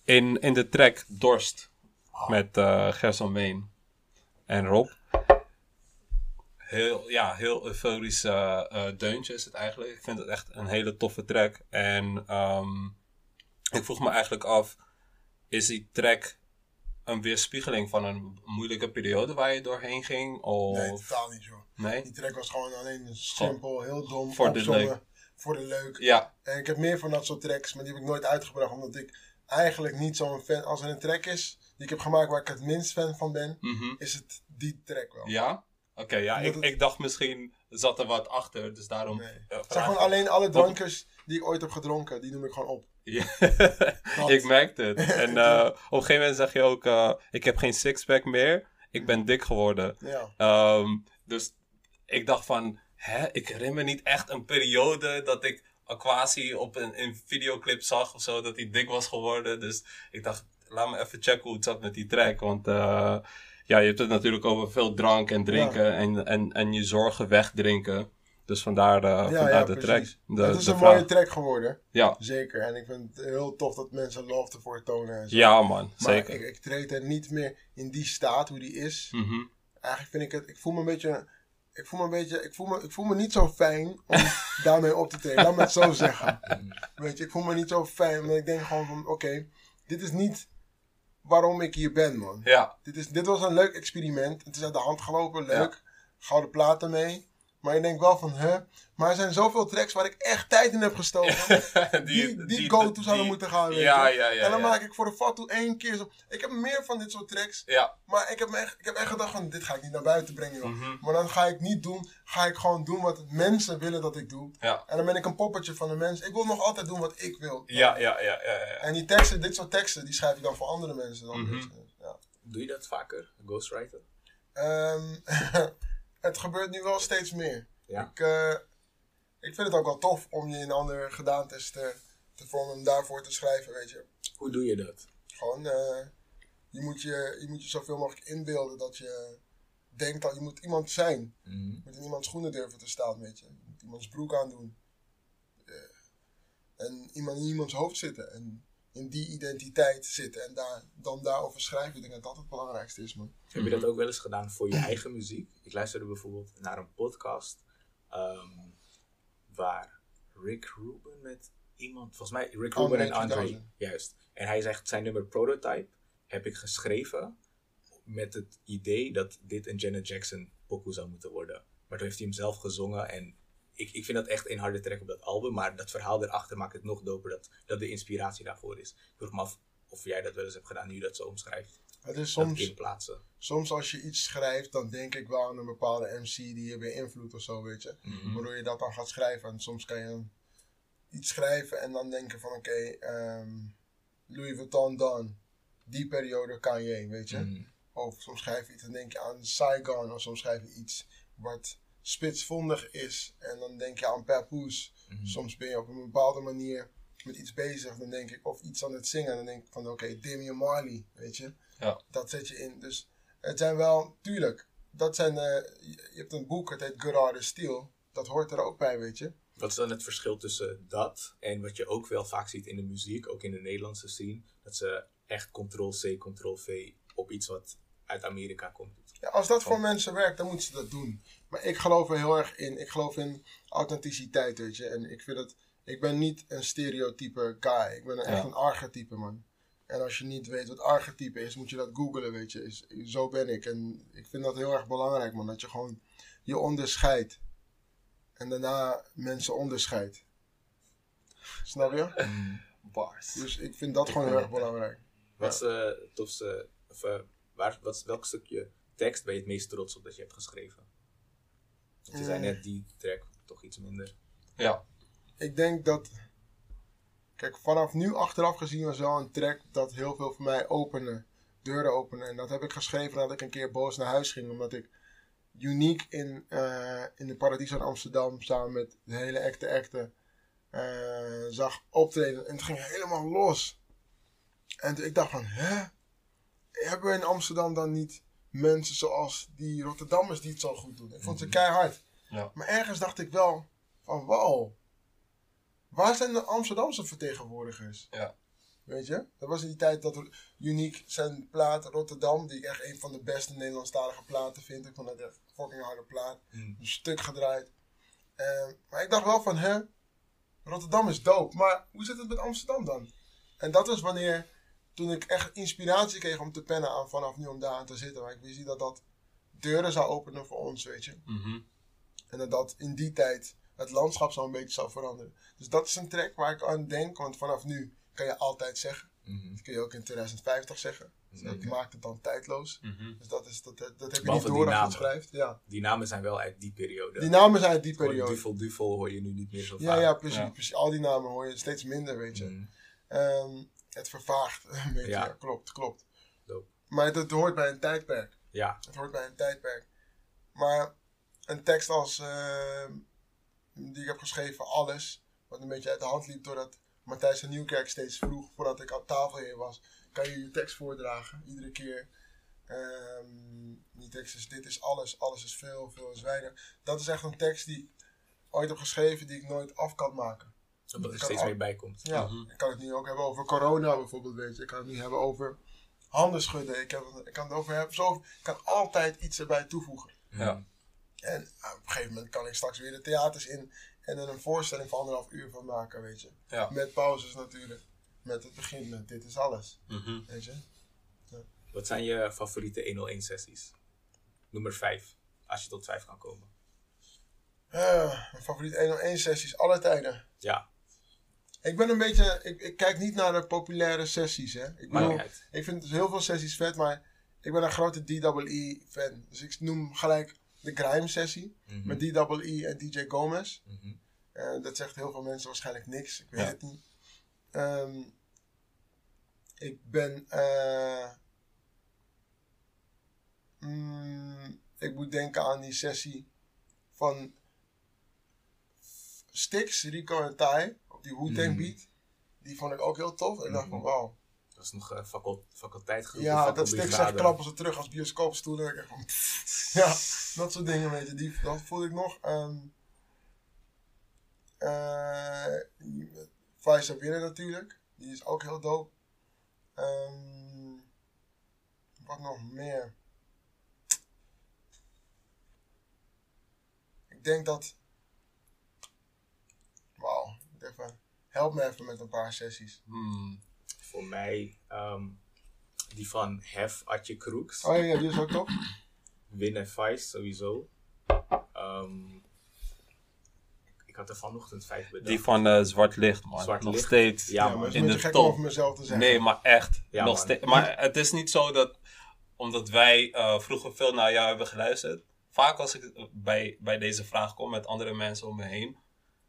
in, in de track Dorst met eh Gerson Meen en Rob. Heel, ja, heel euforische eh deuntje is het eigenlijk. Ik vind het echt een hele toffe track. En ehm, ik vroeg me eigenlijk af, is die track een weerspiegeling van een moeilijke periode waar je doorheen ging? Of... Nee, totaal niet, joh. Nee? Die track was gewoon alleen simpel, heel dom. Voor de leuk. Voor de leuk. Ja, En ik heb meer van dat soort tracks, maar die heb ik nooit uitgebracht. Omdat ik eigenlijk niet zo'n fan... Als er een track is die ik heb gemaakt waar ik het minst fan van ben, mhm. is het die track wel. ja? Oké, ja, ik, het- ik dacht misschien zat er wat achter, dus daarom... Nee. eh, zijn gewoon alleen alle drankers die ik ooit heb gedronken, die noem ik gewoon op. Ja. Ik merkte het. En eh, op een gegeven moment zeg je ook, eh, ik heb geen sixpack meer, ik ben dik geworden. Ja. Ehm, dus ik dacht van, hè, ik herinner me niet echt een periode dat ik Aquasi op een, een videoclip zag of zo, dat hij dik was geworden. Dus ik dacht, laat me even checken hoe het zat met die track. Want ja, je hebt het natuurlijk over veel drank en drinken en, en, en je zorgen wegdrinken. Dus vandaar, Ja, vandaar ja, de track. De, het is de een vraag. mooie track geworden, Ja. zeker. En ik vind het heel tof dat mensen love ervoor tonen en zo. ja, man, maar zeker. ik, ik treed er niet meer in die staat hoe die is. Mhm. Eigenlijk vind ik het, ik voel me een beetje, ik voel me een beetje, ik voel me, ik voel me niet zo fijn om daarmee op te treden. Laat me het zo zeggen. Weet je, ik voel me niet zo fijn, maar ik denk gewoon van, oké, dit is niet waarom ik hier ben, man. Ja, Dit, is, dit was een leuk experiment. Het is uit de hand gelopen, leuk. Gouden platen mee. Maar ik denk wel van, hè? Maar er zijn zoveel tracks waar ik echt tijd in heb gestoken. die, die, go-to zouden die- moeten gaan, weet Ja, je. ja, ja. en dan ja. maak ik voor de fatu één keer zo. Ik heb meer van dit soort tracks. Ja. Maar ik heb, me echt, ik heb echt gedacht van, dit ga ik niet naar buiten brengen, joh. Mhm. Maar dan ga ik niet doen, ga ik gewoon doen wat mensen willen dat ik doe. Ja. En dan ben ik een poppetje van de mensen. Ik wil nog altijd doen wat ik wil. Ja, ja, ja, ja, ja. En die teksten, dit soort teksten, die schrijf ik dan voor andere mensen. Dan, Mhm. je. ja. Doe je dat vaker? Ghostwriter? Ehm, het gebeurt nu wel steeds meer. Ja. Ik, eh, ik vind het ook wel tof om je in andere gedaantes te, te vormen en daarvoor te schrijven, weet je. Hoe doe je dat? Gewoon, eh, je, moet je, je moet je zoveel mogelijk inbeelden dat je denkt dat je moet iemand zijn. Mhm. Je moet in iemands schoenen durven te staan, weet je. Je moet iemands broek aandoen. Eh, en iemand in iemands hoofd zitten. En in die identiteit zitten. En daar, dan daarover schrijven. Ik denk dat dat het belangrijkste is, man. Heb je dat ook wel eens gedaan voor je eigen muziek? Ik luisterde bijvoorbeeld naar een podcast ehm, waar Rick Rubin met iemand, volgens mij Rick Rubin en Andre Andre, 3000. juist. En hij zegt zijn nummer Prototype heb ik geschreven met het idee dat dit een Janet Jackson pokoe zou moeten worden. Maar toen heeft hij hem zelf gezongen en ik, ik vind dat echt een harde track op dat album, maar dat verhaal erachter maakt het nog doper dat, dat de inspiratie daarvoor is. Ik vroeg me af of jij dat wel eens hebt gedaan nu dat zo omschrijft. Het is soms, soms als je iets schrijft, dan denk ik wel aan een bepaalde MC die je beïnvloedt of zo, weet je. Mhm. Waardoor je dat dan gaat schrijven. En soms kan je iets schrijven en dan denken van oké, ehm, Louis Vuitton dan. Die periode kan je, weet je. Mhm. Of soms schrijf je iets en denk je aan Saigon. Of soms schrijf je iets wat spitsvondig is. En dan denk je aan Papoose. Mhm. Soms ben je op een bepaalde manier met iets bezig. Dan denk ik, of iets aan het zingen. Dan denk ik van oké, Damian Marley, weet je. Ja. Dat zet je in. Dus het zijn wel, tuurlijk. Dat zijn, eh, je hebt een boek, het heet Good Art is Steel. Dat hoort er ook bij, weet je. Wat is dan het verschil tussen dat en wat je ook wel vaak ziet in de muziek, ook in de Nederlandse scene, dat ze echt Ctrl-C, Ctrl-V op iets wat uit Amerika komt. Ja, als dat voor mensen werkt, dan moeten ze dat doen. Maar ik geloof er heel erg in. Ik geloof in authenticiteit, weet je. En ik vind het... Ik ben niet een stereotype guy. Ik ben echt Ja. een archetype, man. En als je niet weet wat archetype is, moet je dat googlen, weet je. Is, zo ben ik. En ik vind dat heel erg belangrijk, man. Dat je gewoon je onderscheidt. En daarna mensen onderscheidt. Snap je? Bars. Dus ik vind dat gewoon heel erg belangrijk. Wat is eh, het tofste, of eh, waar, wat, is- welk stukje tekst ben je het meest trots op dat je hebt geschreven? Want je zei Mm. net die track toch iets minder. Ja. ik denk dat. Kijk, vanaf nu achteraf gezien was wel een track dat heel veel voor mij opende. Deuren opende. En dat heb ik geschreven nadat ik een keer boos naar huis ging. Omdat ik uniek in, eh, in de Paradies van Amsterdam samen met de hele acte acte eh, zag optreden. En het ging helemaal los. En toen ik dacht van, hè? Hebben we in Amsterdam dan niet mensen zoals die Rotterdammers die het zo goed doen? Ik vond ze keihard. Ja. Maar ergens dacht ik wel van, wow. Waar zijn de Amsterdamse vertegenwoordigers? Ja. Weet je? Dat was in die tijd dat Unique zijn plaat Rotterdam, die ik echt een van de beste Nederlandstalige platen vind. Ik vond dat echt een fucking harde plaat. Mm. Een stuk gedraaid. Eh, maar ik dacht wel van, hè? Rotterdam is dope. Maar hoe zit het met Amsterdam dan? En dat was wanneer, toen ik echt inspiratie kreeg om te pennen aan vanaf nu om daar aan te zitten. Maar ik wist niet dat dat deuren zou openen voor ons, weet je. Mhm. En dat dat in die tijd het landschap zo een beetje zou veranderen. Dus dat is een track waar ik aan denk, want vanaf nu kan je altijd zeggen. Mhm. Dat kun je ook in 2050 zeggen. Dus dat maakt het dan tijdloos. Mhm. Dus dat, is, dat, dat heb je Behalve niet door als je schrijft. Ja. Die namen zijn wel uit die periode. Die namen zijn uit die Gewoon periode. Duvel, Duvel hoor je nu niet meer zo Ja, vaak. ja, precies, Ja. precies. Al die namen hoor je steeds minder, weet je. Mhm. Het vervaagt een beetje. Ja. Ja. klopt, klopt. Maar het hoort bij een tijdperk. Ja, Het hoort bij een tijdperk. Maar een tekst als ehm, die ik heb geschreven, Alles, wat een beetje uit de hand liep doordat Matthijs van Nieuwkerk steeds vroeg, voordat ik aan tafel heen was, kan je je tekst voordragen, iedere keer. Ehm, die tekst is Dit is alles, alles is veel, veel is weinig. Dat is echt een tekst die ik ooit heb geschreven, die ik nooit af kan maken. Omdat er kan steeds al- meer bij komt. Ja, Mhm. ik kan het nu ook hebben over corona bijvoorbeeld, weet je. Ik kan het nu hebben over handen schudden. Ik, heb, ik kan het over hebben. Zo, ik kan altijd iets erbij toevoegen. Ja. En ah, op een gegeven moment kan ik straks weer de theaters in en er een voorstelling van anderhalf uur van maken, weet je. Ja. Met pauzes natuurlijk. Met het begin met dit is alles, Mhm. weet je. Wat zijn je favoriete 101 sessies? Nummer 5, als je tot 5 kan komen. Eh, mijn favoriet 101 sessies, alle tijden. Ja, Ik ben een beetje, ik, ik kijk niet naar de populaire sessies, hè. Ik bedoel. Ik vind dus heel veel sessies vet, maar ik ben een grote DWE fan. Dus ik noem gelijk de Grime sessie Mhm. met DWE en DJ Gomez. Mhm. Eh, dat zegt heel veel mensen waarschijnlijk niks. Ik weet Ja. het niet. Ehm, ik ben. eh, mm, ik moet denken aan die sessie van Stix, Rico en Tai op die Wu-Tang Mhm. beat. Die vond ik ook heel tof. Ik dacht van Mhm. wauw. Dat is nog uh, facult faculteitgroep. Ja, dat zegt faculbrigade. klappen ze terug als bioscoopstoelen. Ik dacht van, pff. ja, dat soort dingen, weet je. Die, dat voelde ik nog. Ehm eh Vice winnen natuurlijk. Die is ook heel dope. Ehm, wat nog meer? Ik denk dat... Wauw, Help me even met een paar sessies. Hmm. Voor mij ehm, die van Hef, Atje Kroeks. Oh ja, ja, die is ook top. Win en Vice sowieso. Ehm, ik had er vanochtend vijf bedacht. Die van eh, Zwart Licht, man. Zwart Nog Licht. steeds. Ja, Ja, man. maar het is in de gek om top. over mezelf te zeggen. Nee, maar echt. Ja, nog man. steeds. Maar het is niet zo dat, omdat wij eh, vroeger veel naar jou hebben geluisterd. Vaak als ik bij, bij deze vraag kom met andere mensen om me heen,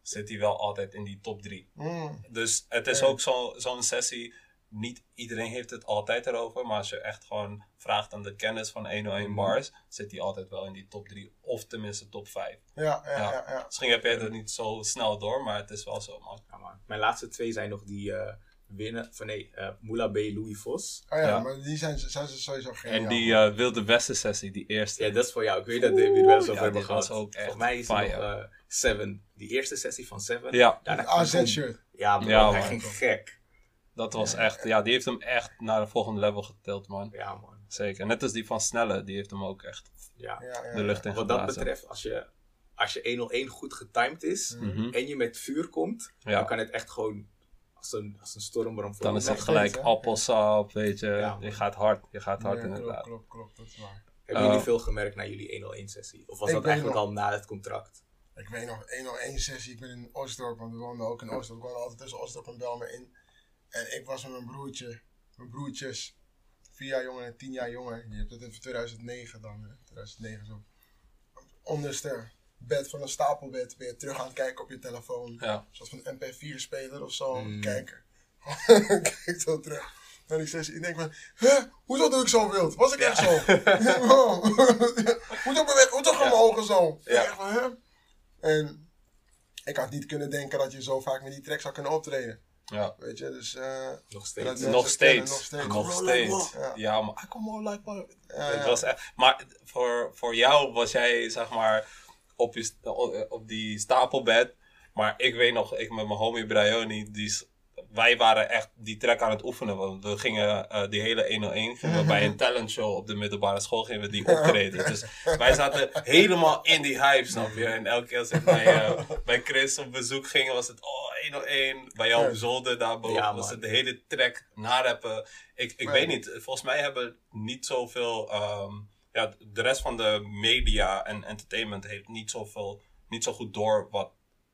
zit hij wel altijd in die top 3. Mm. Dus het is ook zo- zo'n sessie. Niet iedereen heeft het altijd erover, maar als je echt gewoon vraagt aan de kennis van 101 Mhm. bars, zit hij altijd wel in die top 3 of tenminste top 5. Ja, ja, Ja. ja. ja. Misschien heb je het niet zo snel door, maar het is wel zo, man. Ja, man. Mijn laatste twee zijn nog die eh winnen van nee, eh Moula B. Louis Vos. Oh ja, Ja. maar die zijn, zijn ze sowieso geniaal. En die eh, Wilde Westen sessie, die eerste. Ja, dat is voor jou. Ik weet dat we het wel eens over ja, hebben gehad. ook echt Volgens mij is nog fire. eh, Seven. Die eerste sessie van Seven. Ja. Daarna Het. Ja, bro, Ja, hij man. ging gek. Dat was Ja, echt, ja, die heeft hem echt naar een volgende level getild, man. Ja, man. Zeker. Net als die van Snelle, die heeft hem ook echt Ja. Ja, ja, de lucht in Wat dat betreft, als je, als je 101 goed getimed is Mhm. en je met vuur komt, Ja. dan kan het echt gewoon als een, als een stormram voor Dan is het gelijk hè? appelsap, weet je. Ja, je gaat hard, je gaat hard Ja, inderdaad. Klopt, klopt, klopt, dat is waar. Hebben Uh, jullie veel gemerkt na jullie 101 sessie? Of was dat eigenlijk nog- al na het contract? Ik weet nog, 101 sessie, ik ben in Oostdorp, want we woonden ook in Oostdorp. We woonden altijd tussen Oostdorp en Belmer in. En ik was met mijn broertje, mijn broertjes, vier jaar jonger en tien jaar jonger. Je hebt het in 2009 dan, hè? 2009 zo. Onderste bed van een stapelbed, weer terug aan het kijken op je telefoon. Ja. Zoals van een MP4-speler of zo, Mm. kijken. Kijk zo terug. En ik, steeds, ik denk van, hè, hoezo doe ik zo wild? Was ik echt zo? Wow. hoezo beweeg, hoezo gaan mijn ogen zo? Ik Ja. echt van, hè? En ik had niet kunnen denken dat je zo vaak met die track zou kunnen optreden. Ja. Weet je, dus... eh, Nog steeds. Nog kennen, steeds. Nog steeds. Nog? Ja. Ja, maar I come on like? Ja, Het ja. was echt, maar voor, voor jou was jij, zeg maar, op, je, st- op die stapelbed. Maar ik weet nog, ik met mijn homie Brioni, die, wij waren echt die track aan het oefenen. Want we gingen eh, die hele 101, gingen we bij een talentshow op de middelbare school, gingen we die optreden. Dus wij zaten helemaal in die hype, snap je? En elke keer als ik bij, eh, bij Chris op bezoek ging, was het, oh, 101. Bij jou op zolder daarboven Ja, was het de hele track narappen. Ik, ik weet niet, volgens mij hebben niet zoveel. ehm, ja, de rest van de media en entertainment heeft niet zoveel, niet zo goed door wat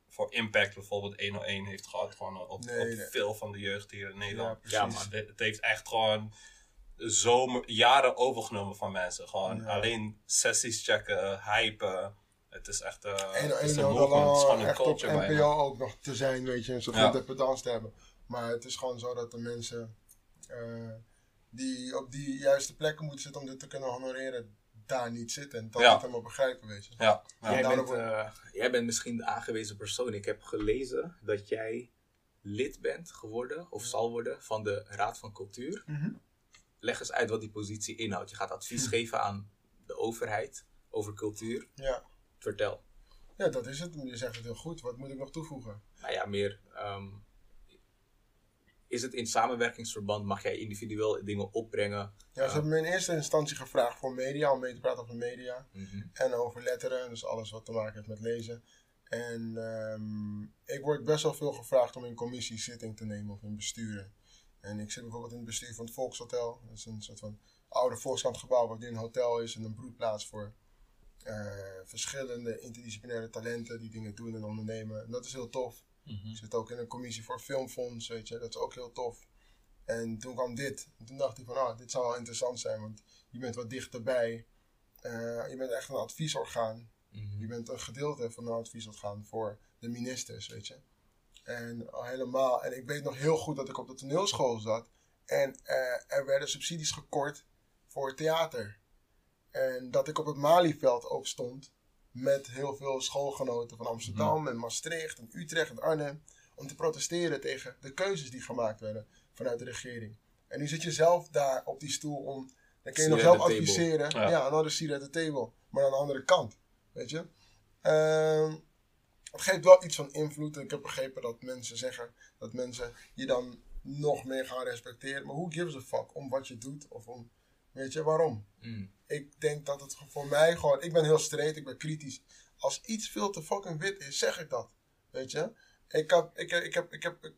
voor impact bijvoorbeeld 101 heeft gehad. Gewoon op, Nee, op nee. veel van de jeugd hier in Nederland. Ja, man. Het, heeft echt gewoon jaren overgenomen van mensen. Gewoon Ja. alleen sessies checken, hypen. Het is echt. eh En, het is en een movement, het is al gewoon een echt op culture bijna. NPO ook nog te zijn, weet je, en zoveel Ja. te hebben. Maar het is gewoon zo dat de mensen eh, die op die juiste plekken moeten zitten om dit te kunnen honoreren, daar niet zitten. En dat Ja. niet helemaal begrijpen, weet je. Ja, ja. Jij, bent, eh, jij bent misschien de aangewezen persoon. Ik heb gelezen dat jij lid bent geworden, of zal worden, van de Raad van Cultuur. Mhm. Leg eens uit wat die positie inhoudt. Je gaat advies geven aan de overheid over cultuur. Ja. Vertel. ja, dat is het. Je zegt het heel goed. Wat moet ik nog toevoegen? Nou ja, meer. ehm, is het in samenwerkingsverband? Mag jij individueel dingen opbrengen? Ja, ze hebben me in eerste instantie gevraagd voor media, om mee te praten over media. Mhm. En over letteren, dus alles wat te maken heeft met lezen. En ehm, ik word best wel veel gevraagd om in commissies zitting te nemen of in besturen. En ik zit bijvoorbeeld in het bestuur van het Volkshotel. Dat is een soort van oude Volkskrantgebouw wat nu een hotel is en een broedplaats voor eh, verschillende interdisciplinaire talenten die dingen doen en ondernemen. En dat is heel tof. Mhm. Ik zit ook in een commissie voor filmfonds, weet je, dat is ook heel tof. En toen kwam dit. En toen dacht ik van, ah, dit zou wel interessant zijn, want je bent wat dichterbij. Eh, je bent echt een adviesorgaan. Mhm. Je bent een gedeelte van een adviesorgaan voor de ministers, weet je. En al helemaal, en ik weet nog heel goed dat ik op de toneelschool zat. En eh, er werden subsidies gekort voor theater. En dat ik op het Malieveld ook stond met heel veel schoolgenoten van Amsterdam en Maastricht en Utrecht en Arnhem. Om te protesteren tegen de keuzes die gemaakt werden vanuit de regering. En nu zit je zelf daar op die stoel om. Dan kun je nog zelf table. adviseren. Ja. Ja, another seat at the table. Maar aan de andere kant. Weet je? Ehm, het geeft wel iets van invloed. En ik heb begrepen dat mensen zeggen dat mensen je dan nog meer gaan respecteren. Maar who gives a fuck om wat je doet? Of om, weet je, waarom? Mm. Ik denk dat het voor mij gewoon... Ik ben heel straight, ik ben kritisch. Als iets veel te fucking wit is, zeg ik dat. Weet je? Ik heb, ik, ik heb, ik heb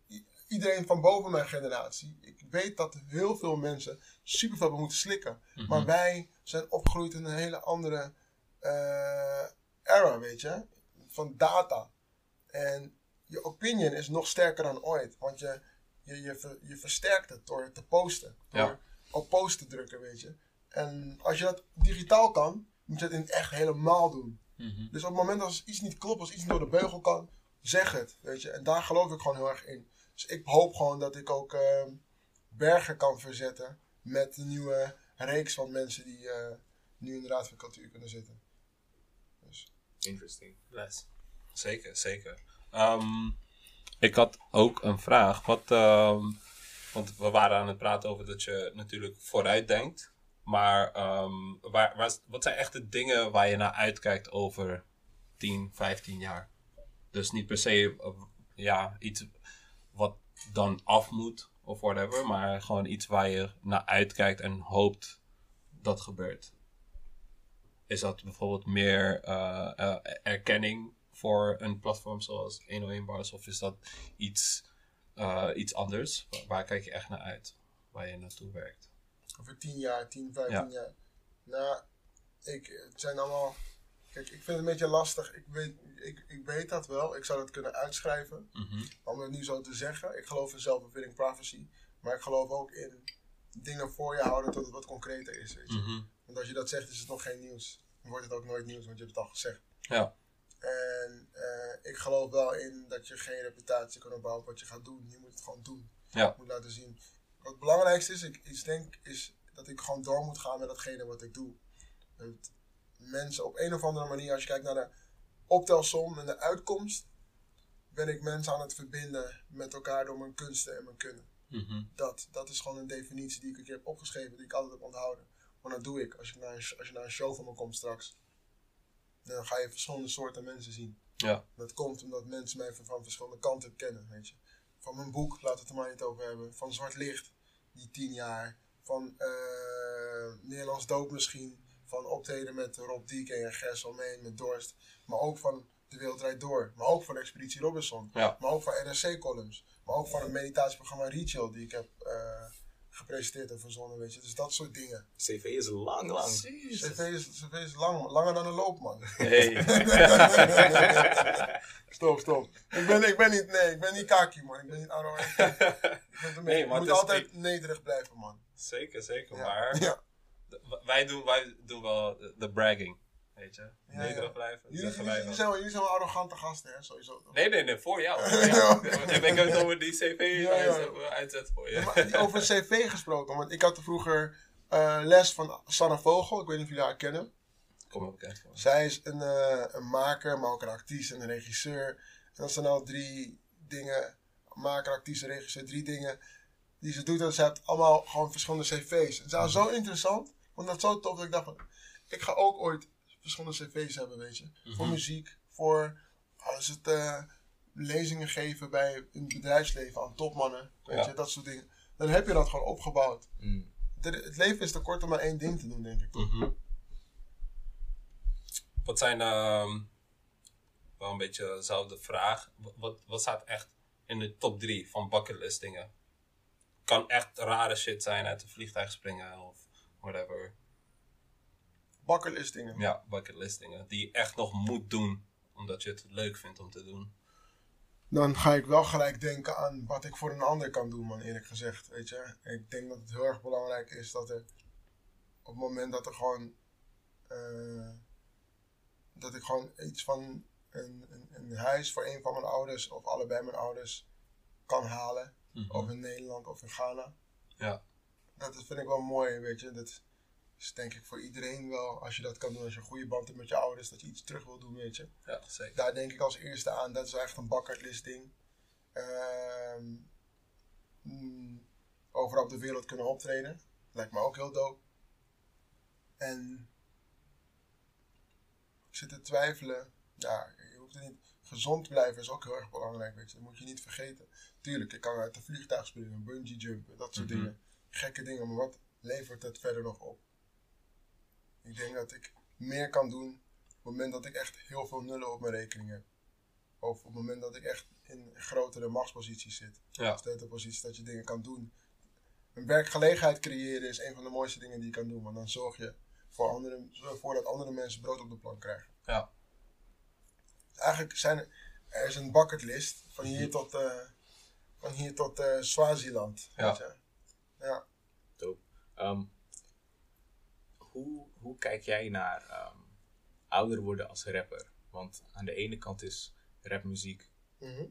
iedereen van boven mijn generatie. Ik weet dat heel veel mensen super veel moeten slikken. Mhm. Maar wij zijn opgegroeid in een hele andere eh, era, weet je? Van data. En je opinion is nog sterker dan ooit. Want je, je, je, ver- je versterkt het door het te posten. Door Ja. Op post te drukken, weet je. En als je dat digitaal kan, moet je het in het echt helemaal doen. Mhm. Dus op het moment als iets niet klopt, als iets niet door de beugel kan, zeg het, weet je. En daar geloof ik gewoon heel erg in. Dus ik hoop gewoon dat ik ook ehm, bergen kan verzetten met de nieuwe reeks van mensen die eh, nu in de Raad van Cultuur kunnen zitten. Dus, Interesting. Bless. Zeker, zeker. Ehm, ik had ook een vraag. Wat, ehm, want we waren aan het praten over dat je natuurlijk vooruit denkt. Maar ehm, waar, wat zijn echt de dingen waar je naar uitkijkt over 10, 15 jaar? Dus niet per se eh, ja, iets wat dan af moet of whatever. Maar gewoon iets waar je naar uitkijkt en hoopt dat gebeurt. Is dat bijvoorbeeld meer eh, eh, erkenning voor een platform zoals 101 Bars? Of is dat iets, eh, iets anders? Waar, waar kijk je echt naar uit? Waar je naartoe werkt? over 10 jaar, 10, 15 Ja. jaar. Nou, ik, het zijn allemaal. Kijk, ik vind het een beetje lastig. Ik weet, ik, ik weet dat wel. Ik zou dat kunnen uitschrijven. Mhm. om het nu zo te zeggen. Ik geloof in self-fulfilling prophecy. Maar ik geloof ook in dingen voor je houden tot het wat concreter is. Weet je? Mhm. Want als je dat zegt, is het nog geen nieuws. Dan wordt het ook nooit nieuws, want je hebt het al gezegd. Ja. En eh, ik geloof wel in dat je geen reputatie kan opbouwen op wat je gaat doen. Je moet het gewoon doen. Ja. Je moet laten zien. Wat het belangrijkste is, ik, ik denk, is dat ik gewoon door moet gaan met datgene wat ik doe. Dat mensen op een of andere manier, als je kijkt naar de optelsom en de uitkomst, ben ik mensen aan het verbinden met elkaar door mijn kunsten en mijn kunnen. Mhm. Dat, dat is gewoon een definitie die ik een keer heb opgeschreven, die ik altijd heb onthouden. Maar dat doe ik. Als je naar een, als je naar een show van me komt straks, dan ga je verschillende soorten mensen zien. Ja. Dat komt omdat mensen mij van, van verschillende kanten kennen, weet je. Van mijn boek, laten we het er maar niet over hebben. Van Zwart Licht, die tien jaar. Van eh, Nederlands Doop misschien. Van optreden met Rob Dieke en Gers Almeen met Dorst. Maar ook van De Wereld Draait Door. Maar ook van Expeditie Robinson. Ja. Maar ook van NRC-columns. Maar ook van het meditatieprogramma Ritual die ik heb eh, gepresenteerd en verzonnen, weet je. Dus dat soort dingen. CV is lang, lang. CV is, CV is lang, langer dan een loop, man. Hey. Stop, stop. Ik ben, ik ben niet, nee, ik ben niet kaki, man. Ik ben niet arrogant. Nee, je moet altijd nederig blijven, man. zeker, zeker. Ja. Maar Ja. wij, doen, wij doen wel de bragging. Weet je? Nederig blijven. Jullie, zijn wel, jullie zijn wel arrogante gasten, hè, sowieso. toch? Nee, nee, nee, voor jou. Voor Ik heb het over die CV uitzet- voor je. Maar over een cv gesproken, want ik had vroeger eh, les van Sanne Vogel. Ik weet niet of jullie haar kennen. Kom bekend voor. Zij is een, eh, een maker, maar ook een artiest en een regisseur. En dat zijn nou drie dingen, maker, en regisseur, drie dingen die ze doet. En ze heeft allemaal gewoon verschillende cv's. En ze was zo interessant, want dat is zo tof dat ik dacht van, ik ga ook ooit verschillende cv's hebben, weet je. Voor muziek, voor als het eh, lezingen geven bij een bedrijfsleven aan topmannen, weet Ja. je, dat soort dingen. Dan heb je dat gewoon opgebouwd. Mm. De- Het leven is te kort om maar één ding te doen, denk ik. Mhm. Wat zijn, ehm, wel een beetje dezelfde vraag. Wat- Wat, wat staat echt in de top 3 van bucketlist dingen? Kan echt rare shit zijn uit een vliegtuig springen of whatever. Bucketlist dingen. Ja, bucketlist dingen. Die je echt nog moet doen, omdat je het leuk vindt om te doen. dan ga ik wel gelijk denken aan wat ik voor een ander kan doen, man, eerlijk gezegd. Weet je, ik denk dat het heel erg belangrijk is dat er op het moment dat er gewoon. eh, dat ik gewoon iets van een, een, een huis voor een van mijn ouders of allebei mijn ouders kan halen. Of in Nederland of in Ghana. Ja. Dat is- vind ik wel mooi, weet je. Dat is denk ik voor iedereen wel, als je dat kan doen, als je een goede band hebt met je ouders, dat je iets terug wil doen, weet je Ja, zeker. daar denk ik als eerste aan. Dat is echt een bucketlist ding. Ehm, mm, overal op de wereld kunnen optreden. Lijkt me ook heel dope. En ik zit te twijfelen. Ja, je hoeft er niet. Gezond blijven is ook heel erg belangrijk, weet je. Dat moet je niet vergeten. Tuurlijk, ik kan uit een vliegtuig springen, bungee jumpen, dat soort Mhm. dingen. Gekke dingen, maar wat levert het verder nog op? Ik denk dat ik meer kan doen op het moment dat ik echt heel veel nullen op mijn rekening heb. Of op het moment dat ik echt in grotere machtsposities zit. Ja. Sleutelposities dat je dingen kan doen. Een werkgelegenheid creëren is een van de mooiste dingen die je kan doen. Want dan zorg je voor andere, zorg ervoor dat andere mensen brood op de plank krijgen. Ja. Eigenlijk zijn er, er is een bucketlist van hier tot, eh van hier tot eh Swaziland. Ja. Weet je? ja. Dope. Ehm, hoe, hoe kijk jij naar ehm, ouder worden als rapper? Want aan de ene kant is rapmuziek Mhm.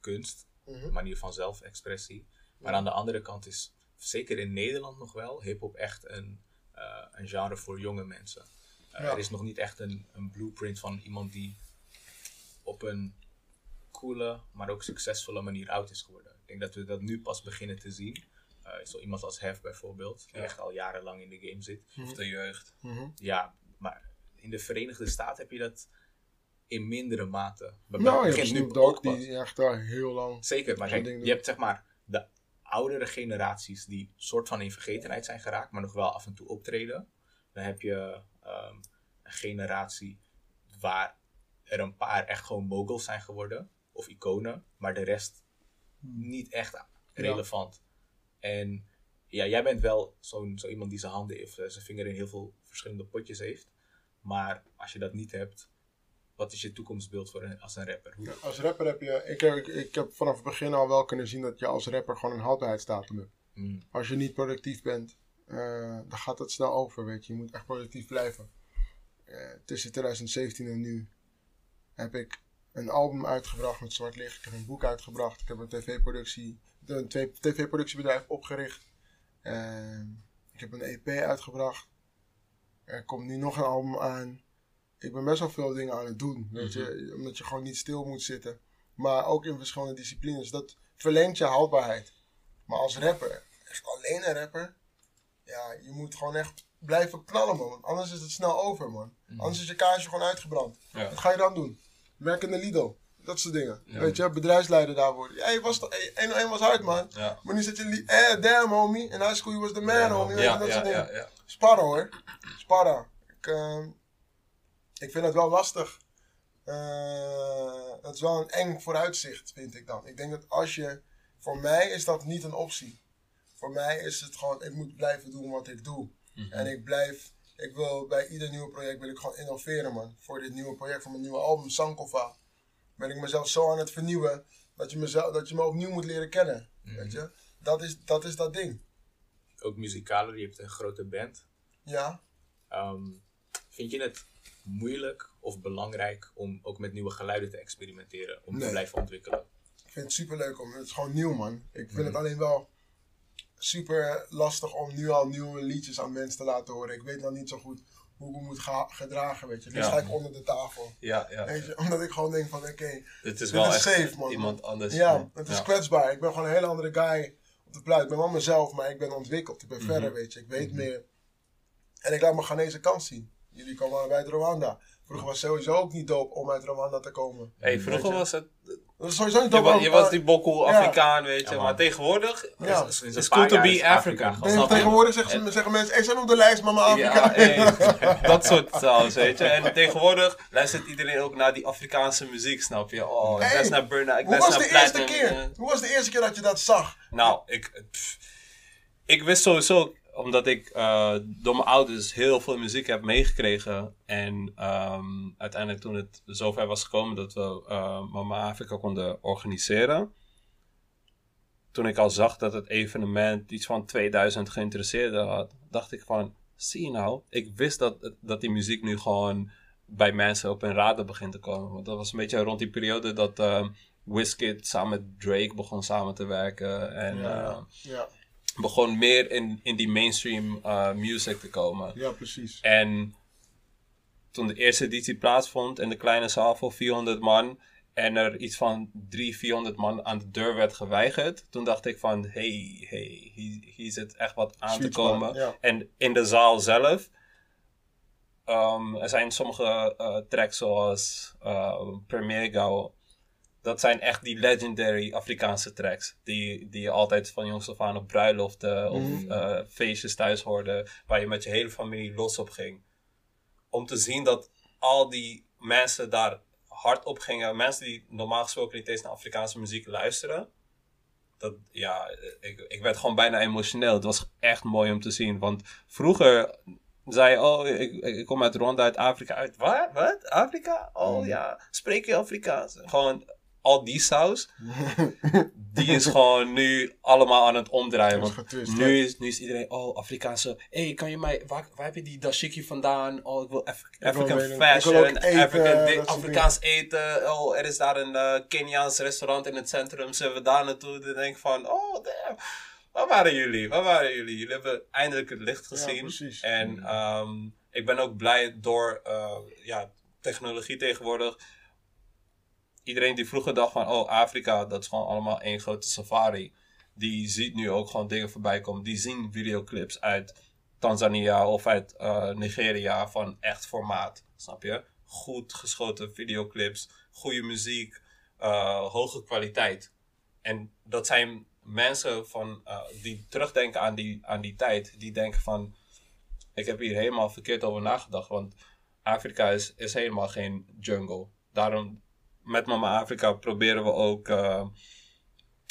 kunst, Mhm. een manier van zelfexpressie. Maar aan de andere kant is, zeker in Nederland nog wel, hip-hop echt een, eh, een genre voor jonge mensen. Eh, Ja. Er is nog niet echt een, een blueprint van iemand die op een coole, maar ook succesvolle manier oud is geworden. Ik denk dat we dat nu pas beginnen te zien. Eh, zo iemand als Hef bijvoorbeeld, die Ja. echt al jarenlang in de game zit. Of de jeugd. Mhm. Ja, maar in de Verenigde Staten heb je dat in mindere mate. Bij- Nou, je hebt begint nu Snoop Dogg die echt daar heel lang... Zeker, maar kijk, je hebt zeg maar de oudere generaties die soort van in vergetenheid zijn geraakt, maar nog wel af en toe optreden. Dan heb je ehm, een generatie waar er een paar echt gewoon moguls zijn geworden, of iconen, maar de rest niet echt relevant. En ja, jij bent wel zo'n zo iemand die zijn handen heeft, eh, zijn vinger in heel veel verschillende potjes heeft. Maar als je dat niet hebt, wat is je toekomstbeeld voor een, als een rapper? Hoe, Als rapper heb je... Ik heb, ik, heb vanaf het begin al wel kunnen zien dat je als rapper gewoon een houdbaarheidsdatum hebt. Hmm, Als je niet productief bent, eh, dan gaat het snel over, weet je. Je moet echt productief blijven. Eh, tussen 2017 en nu heb ik een album uitgebracht met Zwart Licht. Ik heb een boek uitgebracht. Ik heb een tv-productie, een tv-productiebedrijf opgericht. Ik heb een EP uitgebracht. Er komt nu nog een album aan. Ik ben best wel veel dingen aan het doen. Weet je? Omdat je gewoon niet stil moet zitten. Maar ook in verschillende disciplines. Dat verlengt je houdbaarheid. Maar als rapper, echt alleen een rapper. Ja, je moet gewoon echt blijven knallen, man. Want Anders is het snel over, man. Anders is je kaasje gewoon uitgebrand. Ja. Wat ga je dan doen? Werken in de Lidl. Dat soort dingen. Weet je, bedrijfsleider daar worden. Ja, je was toch, hey, 101 was hard, man. Ja. Maar nu zit je, eh, damn, homie. In high school, you was the man, homie. Ja, dat ja, soort dingen. Sparren hoor. Sparren. Ik, ehm, ik vind het wel lastig. Eh, het is wel een eng vooruitzicht, vind ik dan. Ik denk dat als je. Voor mij is dat niet een optie. Voor mij is het gewoon, ik moet blijven doen wat ik doe. En ik blijf. Ik wil bij ieder nieuw project wil ik gewoon innoveren, man. Voor dit nieuwe project, voor mijn nieuwe album, Sankova. Ben ik mezelf zo aan het vernieuwen dat je, mezelf, dat je me opnieuw moet leren kennen. Weet je? Dat is, dat is dat ding. Ook muzikaler, je hebt een grote band. Ja. Ehm, vind je het moeilijk of belangrijk om ook met nieuwe geluiden te experimenteren? Om te blijven ontwikkelen? Ik vind het super leuk om. Het is gewoon nieuw, man. Ik vind het alleen wel super lastig om nu al nieuwe liedjes aan mensen te laten horen. Ik weet nog niet zo goed hoe ik me moet ga- gedragen, weet je. Dus Ja. sta ik onder de tafel. Ja, ja. Weet je, omdat ik gewoon denk van, oké, Dit is dit wel is echt safe, man. iemand anders. Ja, het is Ja. kwetsbaar. Ik ben gewoon een hele andere guy op de plaat. Ik ben wel mezelf, maar ik ben ontwikkeld. Ik ben Mhm. verder, weet je. Ik weet meer. En ik laat mijn Ghanese kant zien. Jullie komen allebei uit Rwanda. Vroeger was het sowieso ook niet dope om uit Rwanda te komen. Hey, vroeger was het. Dat is sowieso niet Je, was, ook, je was maar- die bokkel Ja. Afrikaan, weet je. Maar tegenwoordig. Ja. It's paar cool to be is Africa. tegenwoordig zeggen ze, zeggen mensen, hey, zijn op de lijst, mama Afrika. Ja, hey, dat soort sounds, weet je. En tegenwoordig luistert iedereen ook naar die Afrikaanse muziek, snap je? Oh, ik Hey, luister naar Burna, ik Hoe luister was de naar eerste Platinum. keer? eh. Hoe was de eerste keer dat je dat zag? Nou, ik, pff, ik wist sowieso, omdat ik eh, door mijn ouders heel veel muziek heb meegekregen. En ehm, uiteindelijk toen het zover was gekomen dat we eh, Mama Afrika konden organiseren. Toen ik al zag dat het evenement iets van 2000 geïnteresseerden had, dacht ik van, zie je nou, ik wist dat, dat die muziek nu gewoon bij mensen op hun radar begint te komen. Want dat was een beetje rond die periode dat ehm Wizkid samen met Drake begon samen te werken. En Ja. eh, Ja, begon meer in, in die mainstream eh, music te komen. ja precies. En toen de eerste editie plaatsvond in de kleine zaal voor 400 man en er iets van 300, 400 man aan de deur werd geweigerd, toen dacht ik van, hey, hey, hier, hier zit echt wat aan Sweet te komen. ja. En in de zaal zelf, ehm, er zijn sommige eh, tracks zoals uh, Premier Gao, dat zijn echt die legendary Afrikaanse tracks. Die, die je altijd van jongs af aan op bruiloften of Mhm. eh, feestjes thuis hoorde. Waar je met je hele familie los op ging. Om te zien dat al die mensen daar hard op gingen. Mensen die normaal gesproken niet eens naar Afrikaanse muziek luisteren. Dat, ja, ik, ik werd gewoon bijna emotioneel. Het was echt mooi om te zien. Want vroeger zei je, oh, ik, ik kom uit Rwanda, uit Afrika. Uit waar? Wat? Afrika? Oh ja, spreek je Afrikaans? Gewoon al die saus, die is gewoon nu allemaal aan het omdraaien. Want getwist, nu is, nu is iedereen, oh, Afrikaanse. Hé, hey, kan je mij, waar, waar heb je die dashiki vandaan? Oh, ik wil Af- African ik fashion, wil eten, African Afrikaans eten. Oh, er is daar een eh Keniaans restaurant in het centrum. Zullen we daar naartoe? Dan denk ik van, oh, damn. Waar waren jullie? Waar waren jullie? Jullie hebben eindelijk het licht Ja, gezien. precies. En ehm, ik ben ook blij door eh, ja, technologie tegenwoordig. Iedereen die vroeger dacht van, oh, Afrika, dat is gewoon allemaal één grote safari. Die ziet nu ook gewoon dingen voorbij komen. Die zien videoclips uit Tanzania of uit eh, Nigeria van echt formaat. Snap je? Goed geschoten videoclips, goede muziek, eh, hoge kwaliteit. En dat zijn mensen van, eh, die terugdenken aan die, aan die tijd. Die denken van, ik heb hier helemaal verkeerd over nagedacht. Want Afrika is helemaal geen jungle. Daarom, met Mama Afrika proberen we ook eh,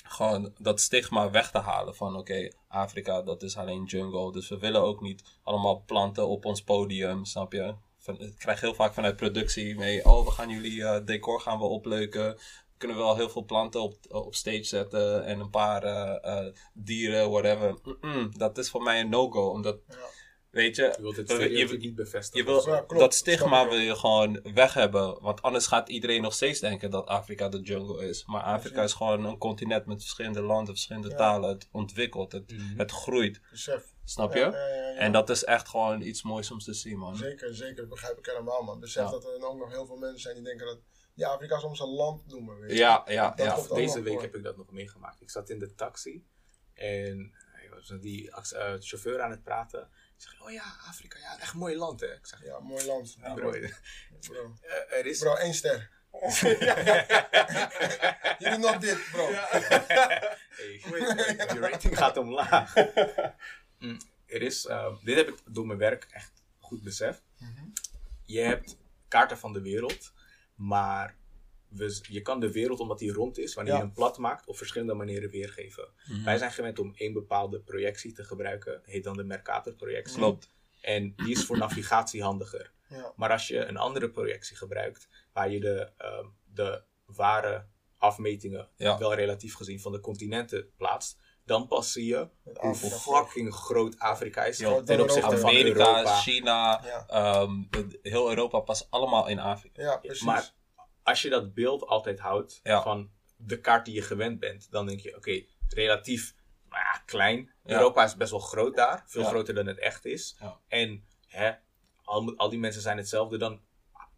gewoon dat stigma weg te halen. Van oké, Afrika dat is alleen jungle. Dus we willen ook niet allemaal planten op ons podium, snap je? Van, ik krijg heel vaak vanuit productie mee, oh we gaan jullie eh, decor gaan we opleuken. We kunnen wel heel veel planten op, op stage zetten en een paar eh, dieren, whatever. Dat is voor mij een no-go, omdat. Weet je, Je wilt het je- niet bevestigen. Je wil, Ja, klopt. dat stigma wil je gewoon weg hebben. Want anders gaat iedereen nog steeds denken dat Afrika de jungle is. Maar Afrika is gewoon een continent met verschillende landen, verschillende Ja. talen. Het ontwikkelt, het, Mhm. het groeit. Besef. Snap je? Ja, ja, ja, ja. En dat is echt gewoon iets moois om te zien, man. Zeker, zeker. Dat begrijp ik helemaal, man. Besef Ja. dat er ook nog heel veel mensen zijn die denken dat die Afrika soms een land noemen, weet je. Ja, ja, Dat ja. Deze week voor. heb ik dat nog meegemaakt. Ik zat in de taxi en ik was met die eh, chauffeur aan het praten. Ik zeg, oh ja, Afrika, ja, echt mooi land hè. Ik zeg, Ja, mooi land. bro, bro. eh, Bro, er is... bro één ster. Je doet nog dit, bro. Hey, je rating gaat omlaag. Mm, er is, eh, dit heb ik door mijn werk echt goed beseft. Je hebt kaarten van de wereld, maar we, je kan de wereld, omdat die rond is, wanneer Ja. je hem plat maakt, op verschillende manieren weergeven. Wij zijn gewend om één bepaalde projectie te gebruiken, heet dan de Mercator-projectie. Klopt. En die is voor navigatie handiger. Ja. Maar als je een andere projectie gebruikt, waar je de, ehm, de ware afmetingen, Ja. wel relatief gezien, van de continenten plaatst, dan pas zie je hoe Afrika. fucking groot Afrika is Ja, ten opzichte van Amerika, Europa. China, Ja. ehm, heel Europa past allemaal in Afrika. Ja, precies. Maar als je dat beeld altijd houdt Ja. van de kaart die je gewend bent, dan denk je, oké, relatief nou ja, klein. Ja. Europa is best wel groot daar, veel Ja. groter dan het echt is. Ja. En hè, al, al die mensen zijn hetzelfde, dan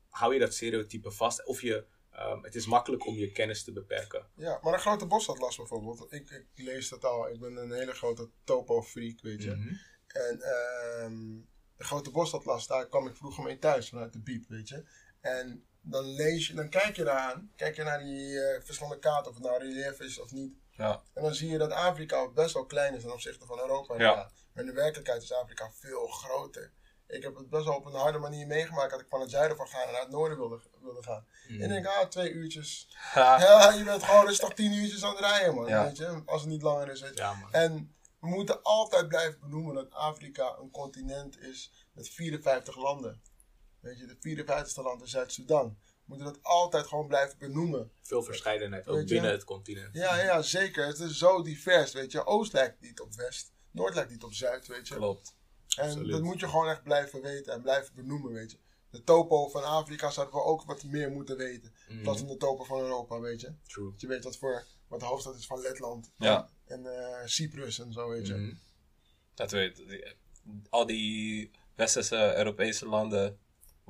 hou je dat stereotype vast. Of je, ehm, het is makkelijk om je kennis te beperken. Ja, maar een grote bosatlas bijvoorbeeld. Ik, ik lees dat al. Ik ben een hele grote topo-freak, weet je. Mhm. En ehm de grote bosatlas, daar kwam ik vroeger mee thuis vanuit de biep, weet je. En dan lees je, dan kijk je daaraan, kijk je naar die eh, verschillende kaarten, of het nou relief is of niet. Ja. En dan zie je dat Afrika best wel klein is ten opzichte van Europa. Ja. Maar in de werkelijkheid is Afrika veel groter. Ik heb het best wel op een harde manier meegemaakt dat ik van het zuiden van gaan en naar het noorden wilde, wilde gaan. Mhm. En ik denk, ah, twee uurtjes. Ja, je bent gewoon rustig tien uurtjes aan het rijden, man. Weet je? Als het niet langer is, weet je. En we moeten altijd blijven benoemen dat Afrika een continent is met 54 landen. Weet je, de 54ste land is Zuid-Soedan. We moeten dat altijd gewoon blijven benoemen. Veel verscheidenheid, ook binnen het continent. Ja, ja, zeker. Het is zo divers, weet je. Oost lijkt niet op West. Noord lijkt niet op Zuid, weet je. Klopt. En Absoluut. dat moet je gewoon echt blijven weten en blijven benoemen, weet je. De topo van Afrika zouden we ook wat meer moeten weten. In plaats van de topo van Europa, weet je. True. Dat je weet wat, voor, wat de hoofdstad is van Letland. Ja. En eh, Cyprus en zo, weet je. Mhm. Dat weet Al die westerse Europese landen,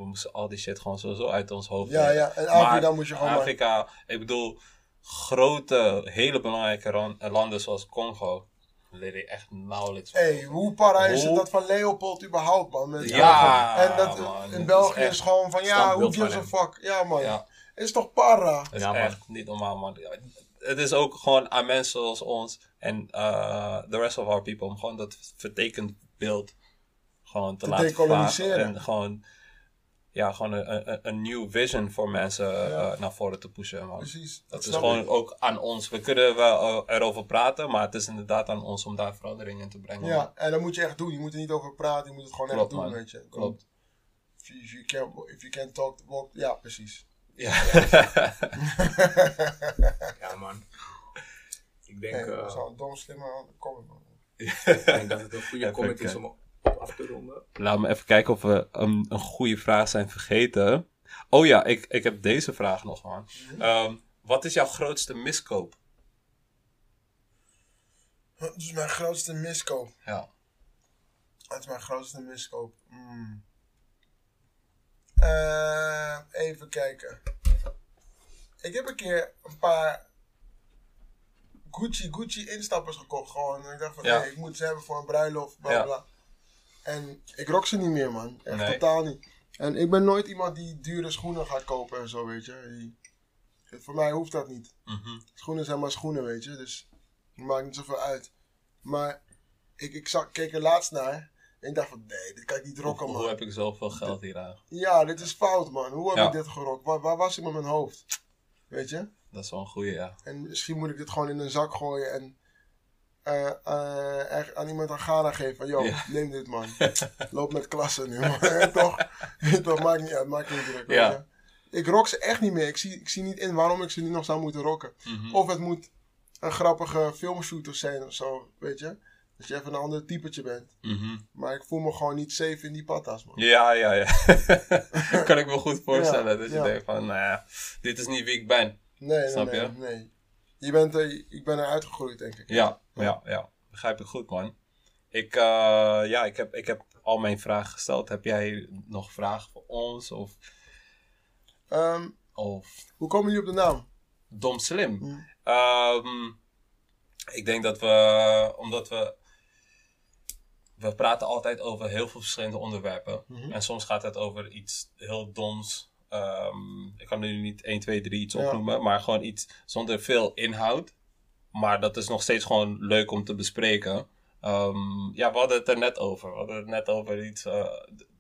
we moesten al die shit gewoon sowieso uit ons hoofd Ja, leren. ja. En Afrika Maar moet je gewoon maar- Afrika, ik bedoel, grote, hele belangrijke landen zoals Congo, leer je echt nauwelijks van. Hey, hoe para is het Hoe- dat van Leopold überhaupt, man? Met Ja, En dat man, in België is gewoon van, ja, standbeeld gives a fuck? Ja, man. Ja. Is toch para? Is Ja, man. echt niet normaal, man. Ja, Het is ook gewoon aan mensen zoals ons en uh, the rest of our people om gewoon dat vertekend beeld gewoon te, Te laten decoloniseren. varen. En gewoon, ja, gewoon een, een, een nieuw vision voor mensen Ja. uh, naar voren te pushen, man. Precies. Dat is gewoon ik. ook aan ons. We kunnen wel uh, erover praten, maar het is inderdaad aan ons om daar verandering in te brengen. man. Ja, en dat moet je echt doen. Je moet er niet over praten, je moet het gewoon Klopt, echt doen, man. weet je. Klopt. If you, if you can't, if you can't talk, walk. Ja, precies. Ja. Ja, man. Ik denk, Hey, eh, dat wel een dom, slimme comment, man. ik denk dat het een goede comment is om op af te ronden. Laten we even kijken of we een, een goede vraag zijn vergeten. Oh ja, ik, ik heb deze vraag nog, man. Ehm, wat is jouw grootste miskoop? Dat is mijn grootste miskoop. Ja. Wat is mijn grootste miskoop? Hmm. Eh, even kijken. Ik heb een keer een paar Gucci Gucci instappers gekocht. Gewoon. Ik dacht van, Ja. nee, ik moet ze hebben voor een bruiloft, bla Ja. En ik rok ze niet meer, man. Echt Nee. totaal niet. En ik ben nooit iemand die dure schoenen gaat kopen en zo, weet je. Die- voor mij hoeft dat niet. Mhm. Schoenen zijn maar schoenen, weet je. Dus het maakt niet zoveel uit. Maar ik, ik zag, keek er laatst naar. En ik dacht van, nee, dit kan ik niet rocken, Hoe, man. hoe heb ik zoveel geld hier aan? Ja, dit is fout, man. Hoe heb Ja. ik dit gerokt? Waar, waar was ik met mijn hoofd? Weet je? Dat is wel een goeie, ja. En misschien moet ik dit gewoon in een zak gooien en eh, eh, echt aan iemand aan Ghana geven. Van, yo, Ja. neem dit, man. Loop met klassen nu, man. Toch? Toch, maakt niet uit, maakt niet druk, Ja. Ik rok ze echt niet meer. Ik zie, ik zie niet in waarom ik ze nu nog zou moeten rocken. Mhm. Of het moet een grappige filmshooter zijn of zo, weet je. Dat je even een ander typetje bent. Mhm. Maar ik voel me gewoon niet safe in die patas, man. Ja, ja, ja. kan ik me goed voorstellen. Ja, dat je denkt van, nou ja, dit is niet wie ik ben. Nee, nee, Snap nee, je? nee. Je bent er, ik ben eruit gegroeid, denk ik. Ja, ja, ja. Begrijp ik goed, man. Ik, eh, ja, ik heb, ik heb al mijn vragen gesteld. Heb jij nog vragen voor ons? Of, Ehm, of hoe komen jullie op de naam? dom slim? Hm. Ehm, ik denk dat we, omdat we, we praten altijd over heel veel verschillende onderwerpen. Mhm. En soms gaat het over iets heel doms. Ehm, ik kan nu niet 1, 2, 3 iets Ja. opnoemen, maar gewoon iets zonder veel inhoud. Maar dat is nog steeds gewoon leuk om te bespreken. Ehm, ja, we hadden het er net over. We hadden het net over iets, eh,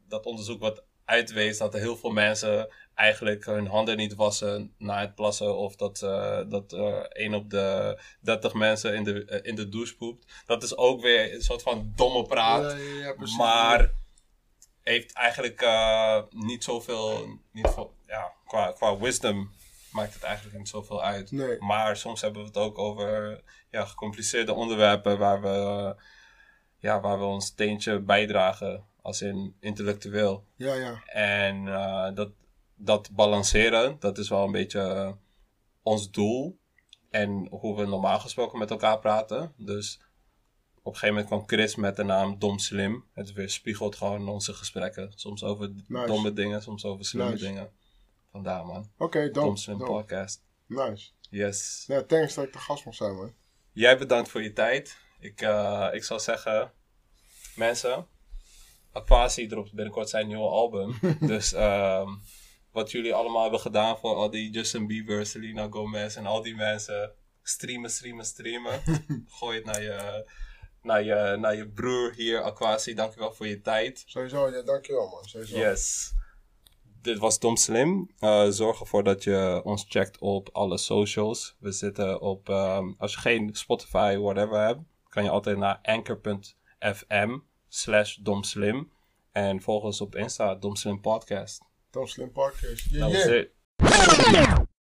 dat onderzoek wat uitwees dat er heel veel mensen eigenlijk hun handen niet wassen na het plassen. Of dat, eh dat eh 1 op de 30 mensen in de, in de douche poept. Dat is ook weer een soort van domme praat. Ja, ja, ja, precies. Maar heeft eigenlijk eh, niet zoveel, niet veel, ja, qua, qua wisdom maakt het eigenlijk niet zoveel uit. Nee. Maar soms hebben we het ook over ja, gecompliceerde onderwerpen waar we, ja, waar we ons steentje bijdragen, als in intellectueel. Ja, ja. En eh, dat, dat balanceren, dat is wel een beetje eh, ons doel. En hoe we normaal gesproken met elkaar praten. Dus op een gegeven moment kwam Chris met de naam Dom Slim. Het weerspiegelt gewoon onze gesprekken. Soms over Nice. domme dingen, soms over slimme Nice. dingen. Vandaar man. Oké, Dom. Slim podcast. Nice. Yes. Ja, thanks dat ik de gast mocht zijn, man. Jij bedankt voor je tijd. Ik, eh, ik zou zeggen, mensen, Aquasi dropt binnenkort zijn nieuwe album. dus ehm, wat jullie allemaal hebben gedaan voor al die Justin Bieber, Selena Gomez en al die mensen, streamen, streamen, streamen. Gooi het naar je, naar je, naar je broer hier, Aquasi. Dankjewel voor je tijd. Sowieso, ja, dankjewel, man. Sowieso. Yes. Dit was Dom Slim. Eh, zorg ervoor dat je ons checkt op alle socials. We zitten op, ehm, als je geen Spotify, whatever hebt, kan je altijd naar anchor.fm slash domslim. En volg ons op Insta, Domslim Podcast. Tom Slim Parkers. Yeah, yeah.